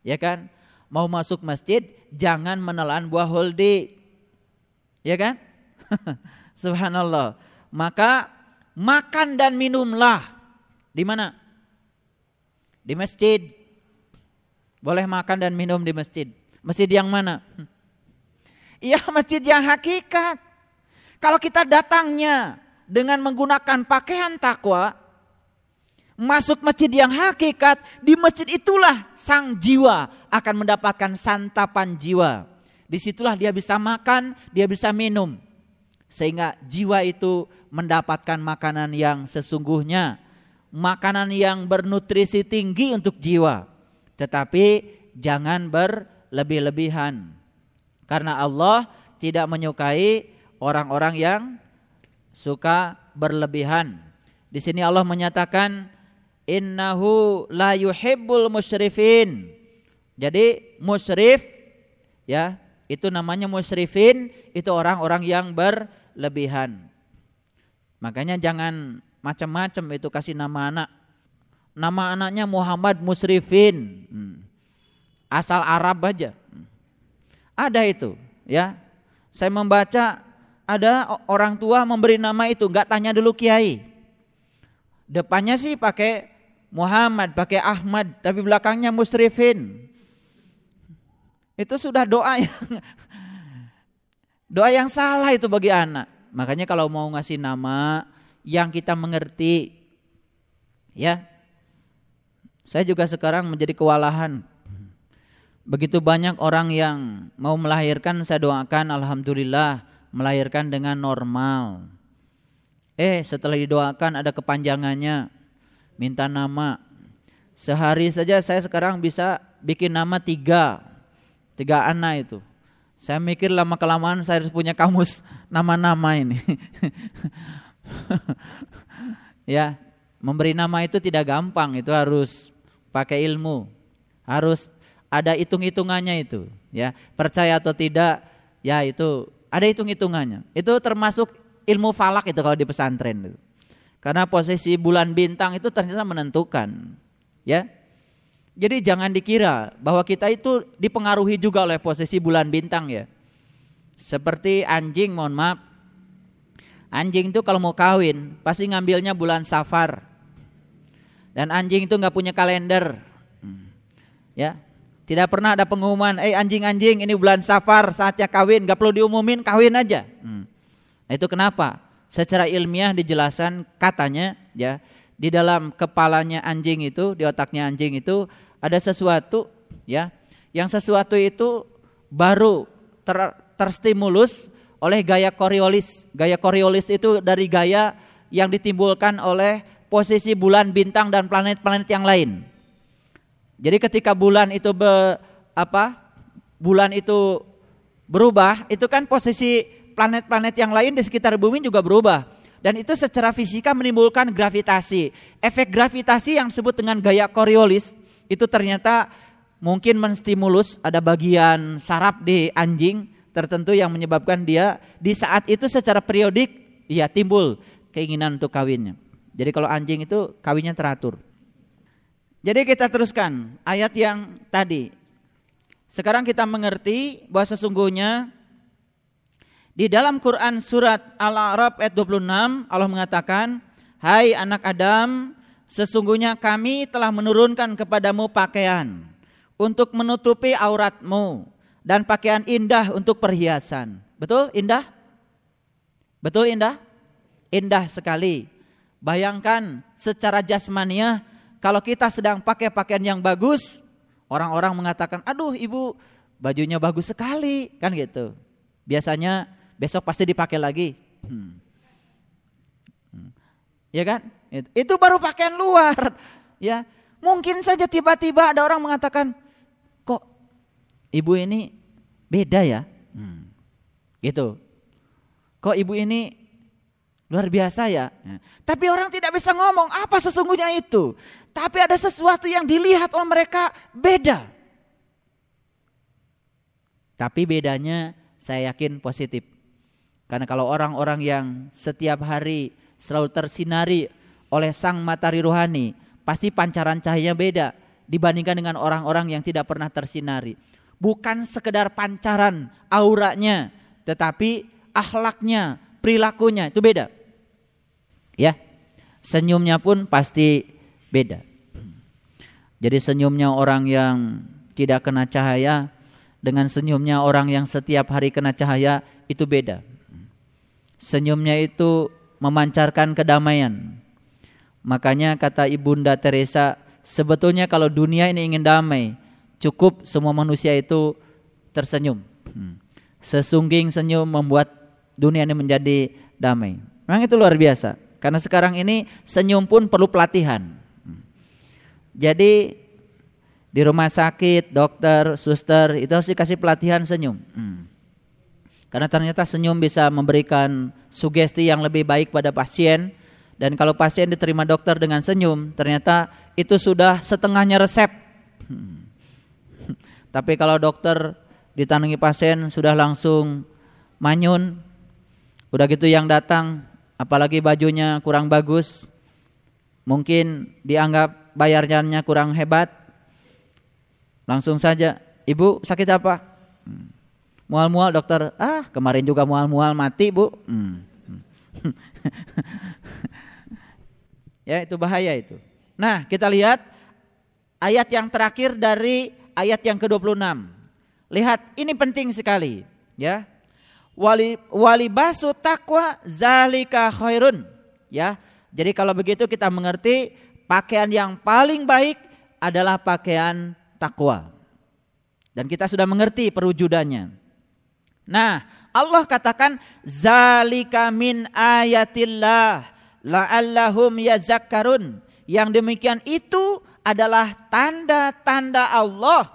Ya kan? Mau masuk masjid jangan menelan buah holdi. Ya kan? Subhanallah. Maka makan dan minumlah di mana? Di masjid. Boleh makan dan minum di masjid. Masjid yang mana? Iya masjid yang hakikat. Kalau kita datangnya dengan menggunakan pakaian takwa, masuk masjid yang hakikat, di masjid itulah sang jiwa akan mendapatkan santapan jiwa. Di situlah dia bisa makan, dia bisa minum. Sehingga jiwa itu mendapatkan makanan yang sesungguhnya. Makanan yang bernutrisi tinggi untuk jiwa tetapi jangan berlebih-lebihan. Karena Allah tidak menyukai orang-orang yang suka berlebihan. Di sini Allah menyatakan innahu la yuhibbul musyrifin. Jadi musyrif ya, itu namanya musyrifin, itu orang-orang yang berlebihan. Makanya jangan macam-macam itu kasih nama anak Nama anaknya Muhammad Musrifin. Hmm. Asal Arab aja. Ada itu, ya. Saya membaca ada orang tua memberi nama itu, nggak tanya dulu kiai. Depannya sih pakai Muhammad, pakai Ahmad, tapi belakangnya Musrifin. Itu sudah doa yang doa yang salah itu bagi anak. Makanya kalau mau ngasih nama yang kita mengerti, ya saya juga sekarang menjadi kewalahan. Begitu banyak orang yang mau melahirkan, saya doakan alhamdulillah melahirkan dengan normal. Eh, setelah didoakan ada kepanjangannya. Minta nama. Sehari saja saya sekarang bisa bikin nama tiga. Tiga anak itu. Saya mikir lama kelamaan saya harus punya kamus nama-nama ini. ya, memberi nama itu tidak gampang, itu harus pakai ilmu. Harus ada hitung-hitungannya itu, ya. Percaya atau tidak, ya itu ada hitung-hitungannya. Itu termasuk ilmu falak itu kalau di pesantren itu. Karena posisi bulan bintang itu ternyata menentukan, ya. Jadi jangan dikira bahwa kita itu dipengaruhi juga oleh posisi bulan bintang ya. Seperti anjing, mohon maaf. Anjing itu kalau mau kawin pasti ngambilnya bulan safar. Dan anjing itu nggak punya kalender. Hmm. Ya, tidak pernah ada pengumuman, eh anjing-anjing ini bulan safar saatnya kawin, nggak perlu diumumin kawin aja. Hmm. Nah itu kenapa? Secara ilmiah dijelaskan katanya ya di dalam kepalanya anjing itu, di otaknya anjing itu ada sesuatu ya, yang sesuatu itu baru ter, terstimulus oleh gaya Coriolis. Gaya Coriolis itu dari gaya yang ditimbulkan oleh posisi bulan, bintang dan planet-planet yang lain. Jadi ketika bulan itu be, apa? Bulan itu berubah, itu kan posisi planet-planet yang lain di sekitar bumi juga berubah. Dan itu secara fisika menimbulkan gravitasi. Efek gravitasi yang disebut dengan gaya Coriolis itu ternyata mungkin menstimulus ada bagian saraf di anjing tertentu yang menyebabkan dia di saat itu secara periodik ya timbul keinginan untuk kawinnya. Jadi kalau anjing itu kawinnya teratur. Jadi kita teruskan ayat yang tadi. Sekarang kita mengerti bahwa sesungguhnya di dalam Quran surat Al-A'raf ayat 26 Allah mengatakan, "Hai anak Adam, sesungguhnya kami telah menurunkan kepadamu pakaian untuk menutupi auratmu dan pakaian indah untuk perhiasan." Betul indah? Betul indah? Indah sekali. Bayangkan secara jasmania kalau kita sedang pakai pakaian yang bagus, orang-orang mengatakan, "Aduh, Ibu, bajunya bagus sekali." Kan gitu. Biasanya besok pasti dipakai lagi. Hmm. Hmm. Ya kan? Itu baru pakaian luar. Ya, mungkin saja tiba-tiba ada orang mengatakan, "Kok ibu ini beda ya?" Hmm. Gitu. Kok ibu ini luar biasa ya? Tapi orang tidak bisa ngomong apa sesungguhnya itu. Tapi ada sesuatu yang dilihat oleh mereka beda. Tapi bedanya saya yakin positif. Karena kalau orang-orang yang setiap hari selalu tersinari oleh sang matahari rohani, pasti pancaran cahayanya beda dibandingkan dengan orang-orang yang tidak pernah tersinari. Bukan sekedar pancaran auranya, tetapi akhlaknya, perilakunya itu beda. Ya. Senyumnya pun pasti beda. Jadi senyumnya orang yang tidak kena cahaya dengan senyumnya orang yang setiap hari kena cahaya itu beda. Senyumnya itu memancarkan kedamaian. Makanya kata Ibunda Teresa, sebetulnya kalau dunia ini ingin damai, cukup semua manusia itu tersenyum. Hmm. Sesungging senyum membuat dunia ini menjadi damai. Memang itu luar biasa. Karena sekarang ini senyum pun perlu pelatihan. Jadi di rumah sakit, dokter, suster itu harus dikasih pelatihan senyum. Karena ternyata senyum bisa memberikan sugesti yang lebih baik pada pasien dan kalau pasien diterima dokter dengan senyum, ternyata itu sudah setengahnya resep. Tapi kalau dokter ditanungi pasien sudah langsung manyun, udah gitu yang datang apalagi bajunya kurang bagus, mungkin dianggap bayarnya kurang hebat, Langsung saja, ibu sakit apa? Hmm. Mual-mual dokter, ah kemarin juga mual-mual mati bu. Hmm. ya itu bahaya itu. Nah kita lihat ayat yang terakhir dari ayat yang ke-26. Lihat ini penting sekali ya. Wali wali basu takwa zalika khairun ya. Jadi kalau begitu kita mengerti pakaian yang paling baik adalah pakaian takwa. Dan kita sudah mengerti perwujudannya. Nah, Allah katakan zalika min ayatillah la'allahum yazakkarun. Yang demikian itu adalah tanda-tanda Allah.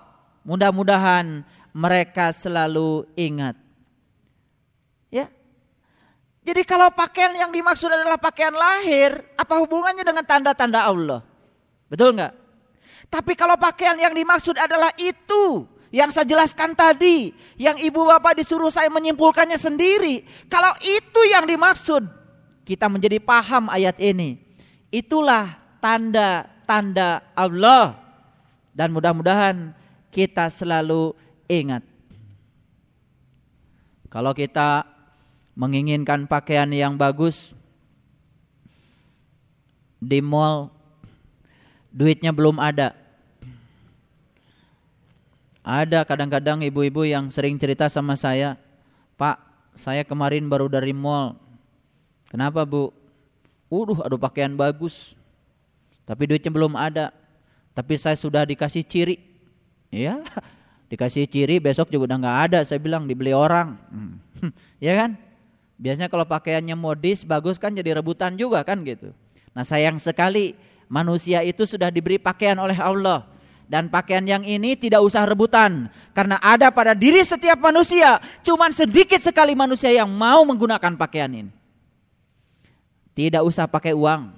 Mudah-mudahan mereka selalu ingat. Jadi kalau pakaian yang dimaksud adalah pakaian lahir, apa hubungannya dengan tanda-tanda Allah? Betul enggak? Tapi kalau pakaian yang dimaksud adalah itu yang saya jelaskan tadi, yang ibu bapak disuruh saya menyimpulkannya sendiri. Kalau itu yang dimaksud, kita menjadi paham ayat ini. Itulah tanda-tanda Allah. Dan mudah-mudahan kita selalu ingat. Kalau kita menginginkan pakaian yang bagus di mall duitnya belum ada. Ada kadang-kadang ibu-ibu yang sering cerita sama saya, Pak, saya kemarin baru dari mall. Kenapa bu? Uduh, aduh pakaian bagus. Tapi duitnya belum ada. Tapi saya sudah dikasih ciri. Ya, dikasih ciri besok juga udah nggak ada. Saya bilang dibeli orang. Hmm. ya kan? Biasanya kalau pakaiannya modis, bagus kan jadi rebutan juga kan gitu. Nah sayang sekali manusia itu sudah diberi pakaian oleh Allah. Dan pakaian yang ini tidak usah rebutan. Karena ada pada diri setiap manusia. Cuman sedikit sekali manusia yang mau menggunakan pakaian ini. Tidak usah pakai uang.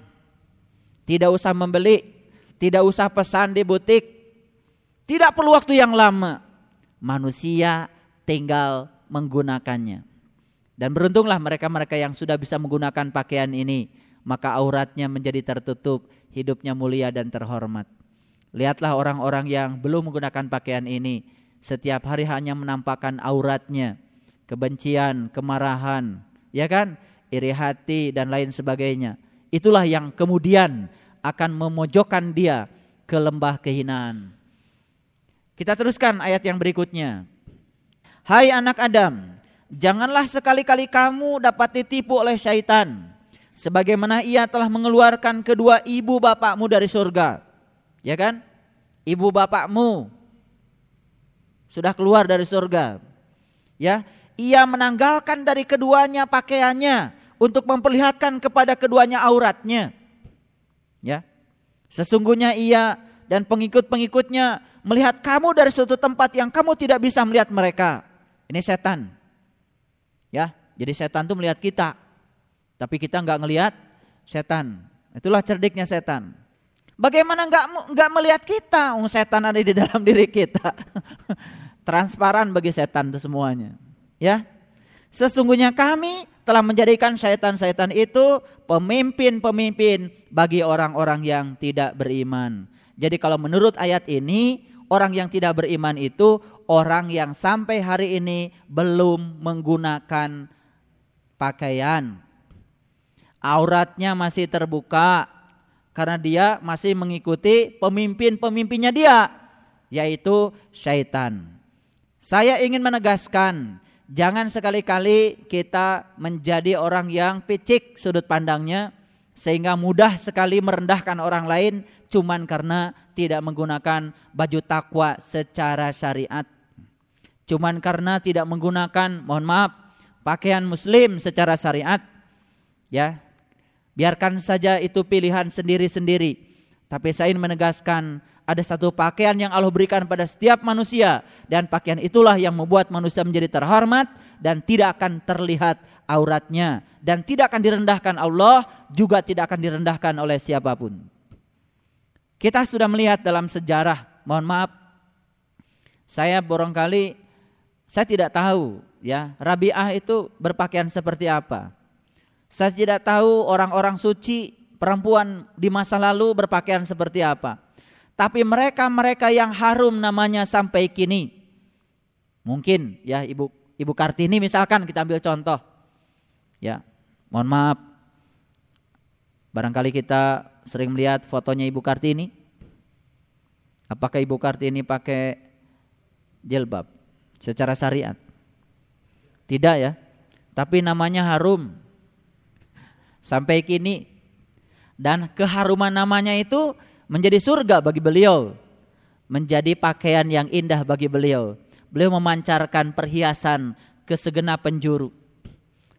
Tidak usah membeli. Tidak usah pesan di butik. Tidak perlu waktu yang lama. Manusia tinggal menggunakannya. Dan beruntunglah mereka-mereka yang sudah bisa menggunakan pakaian ini. Maka auratnya menjadi tertutup. Hidupnya mulia dan terhormat. Lihatlah orang-orang yang belum menggunakan pakaian ini. Setiap hari hanya menampakkan auratnya. Kebencian, kemarahan, ya kan? Iri hati dan lain sebagainya. Itulah yang kemudian akan memojokkan dia ke lembah kehinaan. Kita teruskan ayat yang berikutnya. Hai anak Adam, janganlah sekali-kali kamu dapat ditipu oleh syaitan. Sebagaimana ia telah mengeluarkan kedua ibu bapakmu dari surga Ya kan? Ibu bapakmu sudah keluar dari surga. Ya, ia menanggalkan dari keduanya pakaiannya untuk memperlihatkan kepada keduanya auratnya. Ya. Sesungguhnya ia dan pengikut-pengikutnya melihat kamu dari suatu tempat yang kamu tidak bisa melihat mereka. Ini setan. Ya, jadi setan tuh melihat kita. Tapi kita nggak ngelihat setan. Itulah cerdiknya setan. Bagaimana nggak nggak melihat kita? Oh, setan ada di dalam diri kita. Transparan bagi setan itu semuanya. Ya. Sesungguhnya kami telah menjadikan setan-setan itu pemimpin-pemimpin bagi orang-orang yang tidak beriman. Jadi kalau menurut ayat ini, orang yang tidak beriman itu orang yang sampai hari ini belum menggunakan pakaian. Auratnya masih terbuka karena dia masih mengikuti pemimpin-pemimpinnya dia, yaitu syaitan. Saya ingin menegaskan, jangan sekali-kali kita menjadi orang yang picik sudut pandangnya sehingga mudah sekali merendahkan orang lain cuman karena tidak menggunakan baju takwa secara syariat. Cuman karena tidak menggunakan, mohon maaf, pakaian muslim secara syariat. Ya. Biarkan saja itu pilihan sendiri-sendiri. Tapi saya ingin menegaskan ada satu pakaian yang Allah berikan pada setiap manusia dan pakaian itulah yang membuat manusia menjadi terhormat dan tidak akan terlihat auratnya dan tidak akan direndahkan Allah juga tidak akan direndahkan oleh siapa pun. Kita sudah melihat dalam sejarah, mohon maaf, saya barangkali saya tidak tahu ya Rabi'ah itu berpakaian seperti apa. Saya tidak tahu orang-orang suci perempuan di masa lalu berpakaian seperti apa. Tapi mereka-mereka yang harum namanya sampai kini. Mungkin ya Ibu Ibu Kartini misalkan kita ambil contoh. Ya, mohon maaf. Barangkali kita sering melihat fotonya Ibu Kartini. Apakah Ibu Kartini pakai jilbab secara syariat? Tidak ya. Tapi namanya harum. Sampai kini dan keharuman namanya itu menjadi surga bagi beliau, menjadi pakaian yang indah bagi beliau. Beliau memancarkan perhiasan ke segenap penjuru.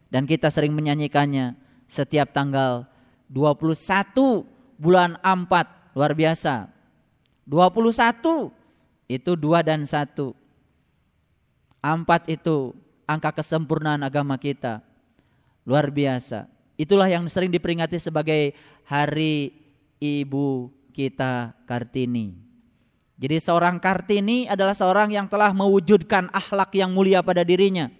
Dan kita sering menyanyikannya setiap tanggal 21 bulan 4, luar biasa. 21 itu dua dan satu. Empat itu angka kesempurnaan agama kita. Luar biasa. Itulah yang sering diperingati sebagai hari ibu kita Kartini. Jadi seorang Kartini adalah seorang yang telah mewujudkan akhlak yang mulia pada dirinya.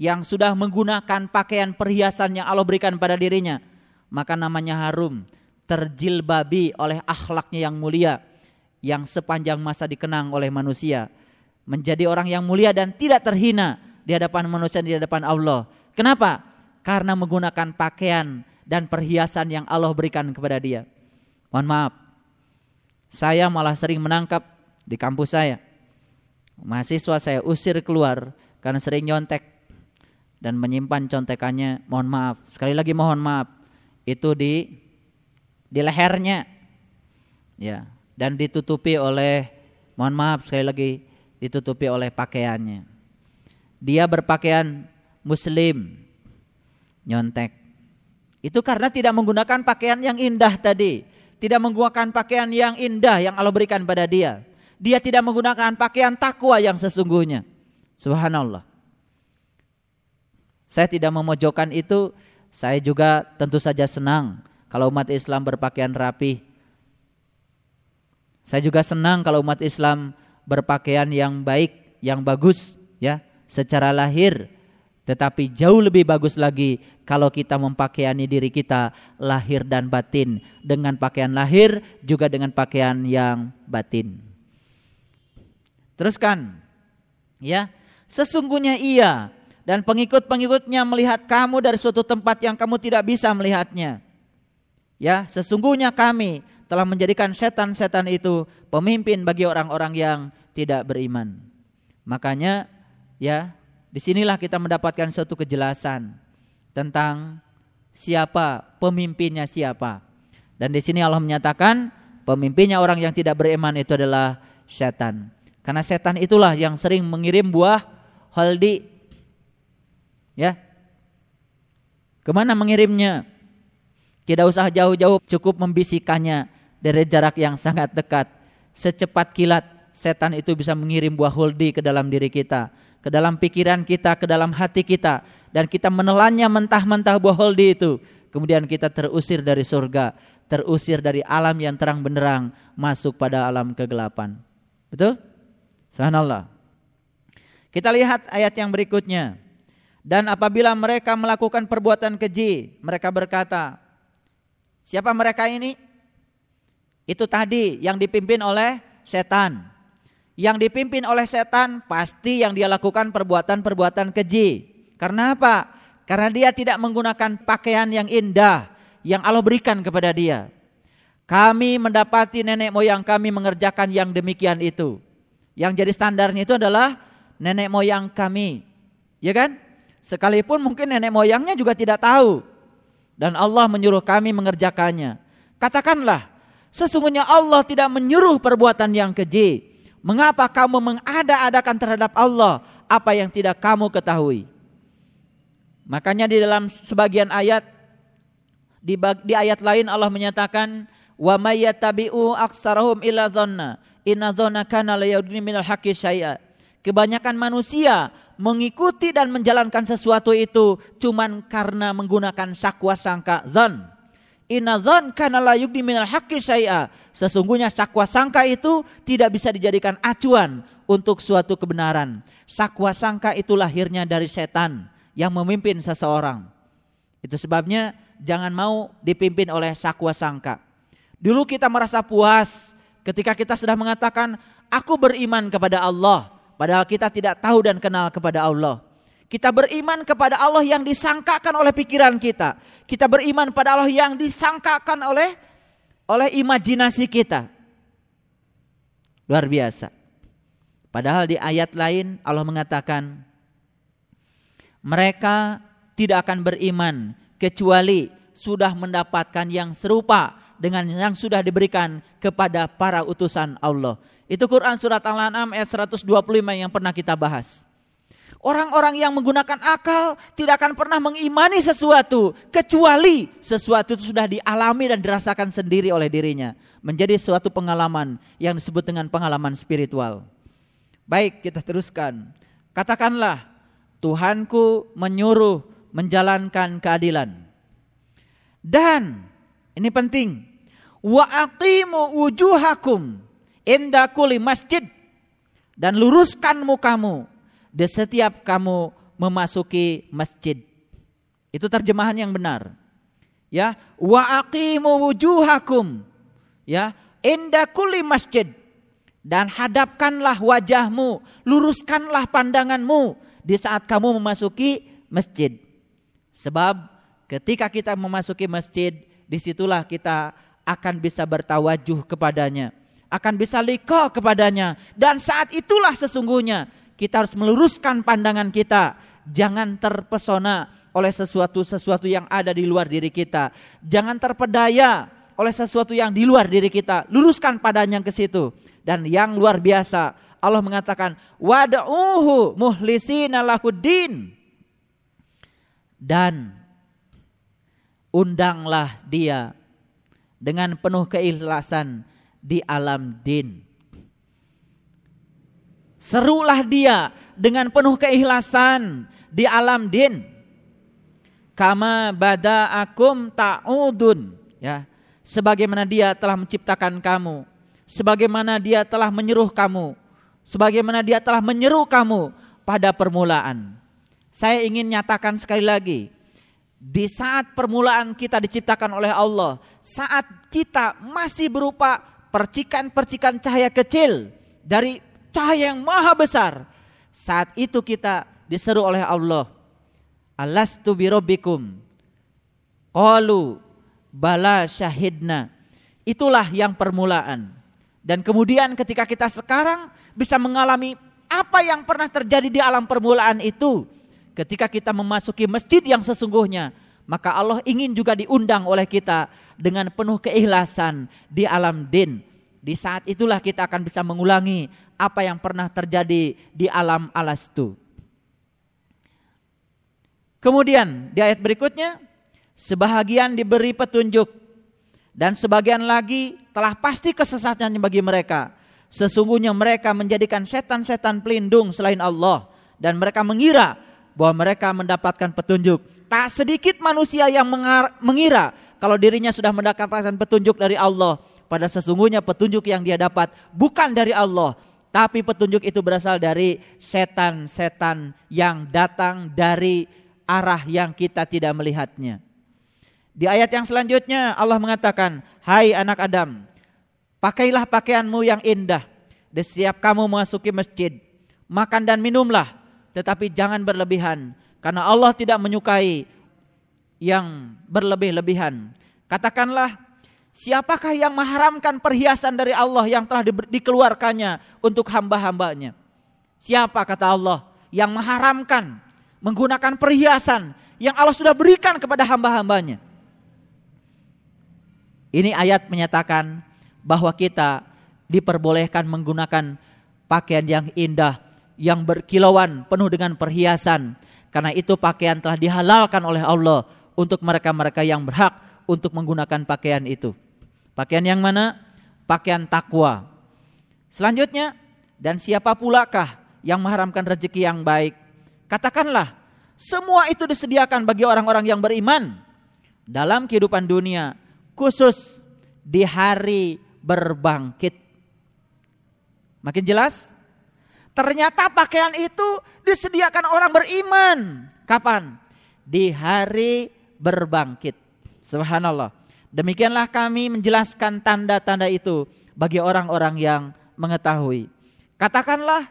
Yang sudah menggunakan pakaian perhiasan yang Allah berikan pada dirinya. Maka namanya harum. Terjilbabi oleh akhlaknya yang mulia. Yang sepanjang masa dikenang oleh manusia. Menjadi orang yang mulia dan tidak terhina di hadapan manusia di hadapan Allah. Kenapa? Karena menggunakan pakaian dan perhiasan yang Allah berikan kepada dia. Mohon maaf, saya malah sering menangkap di kampus saya. Mahasiswa saya usir keluar karena sering nyontek dan menyimpan contekannya. Mohon maaf, sekali lagi mohon maaf. Itu di di lehernya. Ya, dan ditutupi oleh mohon maaf sekali lagi ditutupi oleh pakaiannya. Dia berpakaian muslim nyontek. Itu karena tidak menggunakan pakaian yang indah tadi tidak menggunakan pakaian yang indah yang Allah berikan pada dia. Dia tidak menggunakan pakaian takwa yang sesungguhnya. Subhanallah. Saya tidak memojokkan itu, saya juga tentu saja senang kalau umat Islam berpakaian rapi. Saya juga senang kalau umat Islam berpakaian yang baik, yang bagus ya, secara lahir tetapi jauh lebih bagus lagi kalau kita mempakaiani diri kita lahir dan batin dengan pakaian lahir juga dengan pakaian yang batin. Teruskan. Ya. Sesungguhnya ia dan pengikut-pengikutnya melihat kamu dari suatu tempat yang kamu tidak bisa melihatnya. Ya, sesungguhnya kami telah menjadikan setan-setan itu pemimpin bagi orang-orang yang tidak beriman. Makanya ya Di sinilah kita mendapatkan suatu kejelasan tentang siapa pemimpinnya siapa. Dan di sini Allah menyatakan pemimpinnya orang yang tidak beriman itu adalah setan. Karena setan itulah yang sering mengirim buah holdi. Ya. Ke mana mengirimnya? Tidak usah jauh-jauh cukup membisikannya dari jarak yang sangat dekat. Secepat kilat setan itu bisa mengirim buah holdi ke dalam diri kita, ke dalam pikiran kita, ke dalam hati kita dan kita menelannya mentah-mentah buah holdi itu. Kemudian kita terusir dari surga, terusir dari alam yang terang benderang masuk pada alam kegelapan. Betul? Subhanallah. Kita lihat ayat yang berikutnya. Dan apabila mereka melakukan perbuatan keji, mereka berkata, siapa mereka ini? Itu tadi yang dipimpin oleh setan. Yang dipimpin oleh setan pasti yang dia lakukan perbuatan-perbuatan keji. Karena apa? Karena dia tidak menggunakan pakaian yang indah yang Allah berikan kepada dia. Kami mendapati nenek moyang kami mengerjakan yang demikian itu. Yang jadi standarnya itu adalah nenek moyang kami. Ya kan? Sekalipun mungkin nenek moyangnya juga tidak tahu. Dan Allah menyuruh kami mengerjakannya. Katakanlah, Sesungguhnya Allah tidak menyuruh perbuatan yang keji. Mengapa kamu mengada-adakan terhadap Allah apa yang tidak kamu ketahui? Makanya di dalam sebagian ayat di, di ayat lain Allah menyatakan wa may yattabi'u aktsarahum illa dhanna inna dhanna kana la minal haqqi. Kebanyakan manusia mengikuti dan menjalankan sesuatu itu cuman karena menggunakan sakwa sangka zon. Inna zon kana la yugdi minal haqqi syai'a. Sesungguhnya sakwa sangka itu tidak bisa dijadikan acuan untuk suatu kebenaran. Sakwa sangka itu lahirnya dari setan yang memimpin seseorang. Itu sebabnya jangan mau dipimpin oleh sakwa sangka. Dulu kita merasa puas ketika kita sudah mengatakan aku beriman kepada Allah padahal kita tidak tahu dan kenal kepada Allah. Kita beriman kepada Allah yang disangkakan oleh pikiran kita. Kita beriman pada Allah yang disangkakan oleh oleh imajinasi kita. Luar biasa. Padahal di ayat lain Allah mengatakan mereka tidak akan beriman kecuali sudah mendapatkan yang serupa dengan yang sudah diberikan kepada para utusan Allah. Itu Quran surat Al-An'am ayat 125 yang pernah kita bahas. Orang-orang yang menggunakan akal tidak akan pernah mengimani sesuatu kecuali sesuatu itu sudah dialami dan dirasakan sendiri oleh dirinya, menjadi suatu pengalaman yang disebut dengan pengalaman spiritual. Baik, kita teruskan. Katakanlah, Tuhanku menyuruh menjalankan keadilan. Dan ini penting, wa aqimu wujuhakum inda kulli masjid dan luruskan mukamu di setiap kamu memasuki masjid. Itu terjemahan yang benar. Ya, wa aqimu wujuhakum. Ya, inda kulli masjid dan hadapkanlah wajahmu, luruskanlah pandanganmu di saat kamu memasuki masjid. Sebab ketika kita memasuki masjid, di situlah kita akan bisa bertawajuh kepadanya, akan bisa liko kepadanya, dan saat itulah sesungguhnya kita harus meluruskan pandangan kita. Jangan terpesona oleh sesuatu-sesuatu yang ada di luar diri kita. Jangan terpedaya oleh sesuatu yang di luar diri kita. Luruskan padanya ke situ. Dan yang luar biasa, Allah mengatakan, "Wad'uhu muhlisina lahuddin." Dan undanglah dia dengan penuh keikhlasan di alam din. Serulah dia dengan penuh keikhlasan di alam din. Kama bada akum ta'udun. Ya, sebagaimana dia telah menciptakan kamu. Sebagaimana dia telah menyuruh kamu. Sebagaimana dia telah menyeru kamu pada permulaan. Saya ingin nyatakan sekali lagi. Di saat permulaan kita diciptakan oleh Allah. Saat kita masih berupa percikan-percikan cahaya kecil. Dari cahaya yang maha besar. Saat itu kita diseru oleh Allah. Alastu birobbikum. Qalu bala syahidna. Itulah yang permulaan. Dan kemudian ketika kita sekarang bisa mengalami apa yang pernah terjadi di alam permulaan itu. Ketika kita memasuki masjid yang sesungguhnya. Maka Allah ingin juga diundang oleh kita dengan penuh keikhlasan di alam din di saat itulah kita akan bisa mengulangi apa yang pernah terjadi di alam alastu. Kemudian di ayat berikutnya, sebahagian diberi petunjuk dan sebagian lagi telah pasti kesesatan bagi mereka. Sesungguhnya mereka menjadikan setan-setan pelindung selain Allah dan mereka mengira bahwa mereka mendapatkan petunjuk. Tak sedikit manusia yang mengira kalau dirinya sudah mendapatkan petunjuk dari Allah. Pada sesungguhnya petunjuk yang dia dapat bukan dari Allah, tapi petunjuk itu berasal dari setan-setan yang datang dari arah yang kita tidak melihatnya. Di ayat yang selanjutnya Allah mengatakan, "Hai anak Adam, Pakailah pakaianmu yang indah. Dan setiap kamu memasuki masjid, makan dan minumlah, tetapi jangan berlebihan, karena Allah tidak menyukai yang berlebih-lebihan. Katakanlah, siapakah yang mengharamkan perhiasan dari Allah yang telah dikeluarkannya untuk hamba-hambanya? Siapa kata Allah yang mengharamkan menggunakan perhiasan yang Allah sudah berikan kepada hamba-hambanya? Ini ayat menyatakan bahwa kita diperbolehkan menggunakan pakaian yang indah, yang berkilauan, penuh dengan perhiasan. Karena itu pakaian telah dihalalkan oleh Allah untuk mereka-mereka yang berhak untuk menggunakan pakaian itu. Pakaian yang mana? Pakaian takwa. Selanjutnya, dan siapa pulakah yang mengharamkan rezeki yang baik? Katakanlah, semua itu disediakan bagi orang-orang yang beriman dalam kehidupan dunia, khusus di hari berbangkit. Makin jelas? Ternyata pakaian itu disediakan orang beriman. Kapan? Di hari berbangkit. Subhanallah. Demikianlah kami menjelaskan tanda-tanda itu bagi orang-orang yang mengetahui. Katakanlah,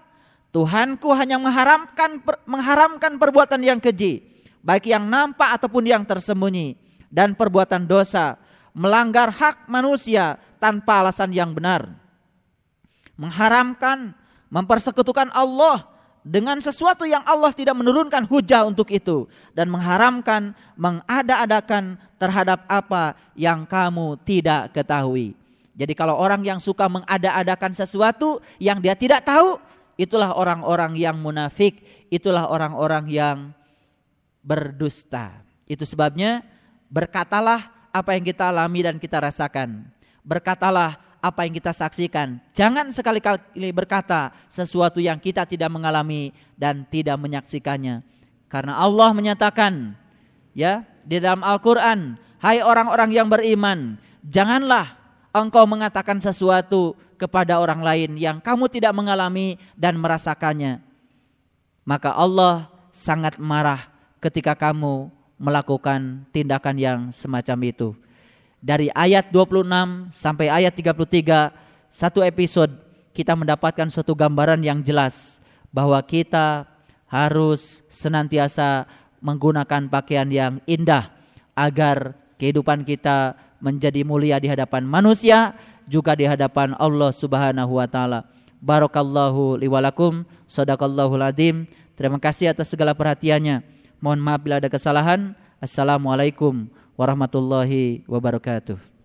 Tuhanku hanya mengharamkan mengharamkan perbuatan yang keji, baik yang nampak ataupun yang tersembunyi, dan perbuatan dosa, melanggar hak manusia tanpa alasan yang benar. Mengharamkan, mempersekutukan Allah dengan sesuatu yang Allah tidak menurunkan hujah untuk itu dan mengharamkan mengada-adakan terhadap apa yang kamu tidak ketahui. Jadi kalau orang yang suka mengada-adakan sesuatu yang dia tidak tahu, itulah orang-orang yang munafik, itulah orang-orang yang berdusta. Itu sebabnya berkatalah apa yang kita alami dan kita rasakan. Berkatalah apa yang kita saksikan. Jangan sekali-kali berkata sesuatu yang kita tidak mengalami dan tidak menyaksikannya. Karena Allah menyatakan ya di dalam Al-Qur'an, "Hai orang-orang yang beriman, janganlah engkau mengatakan sesuatu kepada orang lain yang kamu tidak mengalami dan merasakannya." Maka Allah sangat marah ketika kamu melakukan tindakan yang semacam itu dari ayat 26 sampai ayat 33 satu episode kita mendapatkan suatu gambaran yang jelas bahwa kita harus senantiasa menggunakan pakaian yang indah agar kehidupan kita menjadi mulia di hadapan manusia juga di hadapan Allah Subhanahu wa taala. Barakallahu liwalakum, sadaqallahul azim. Terima kasih atas segala perhatiannya. Mohon maaf bila ada kesalahan. Assalamualaikum warahmatullahi wabarakatuh.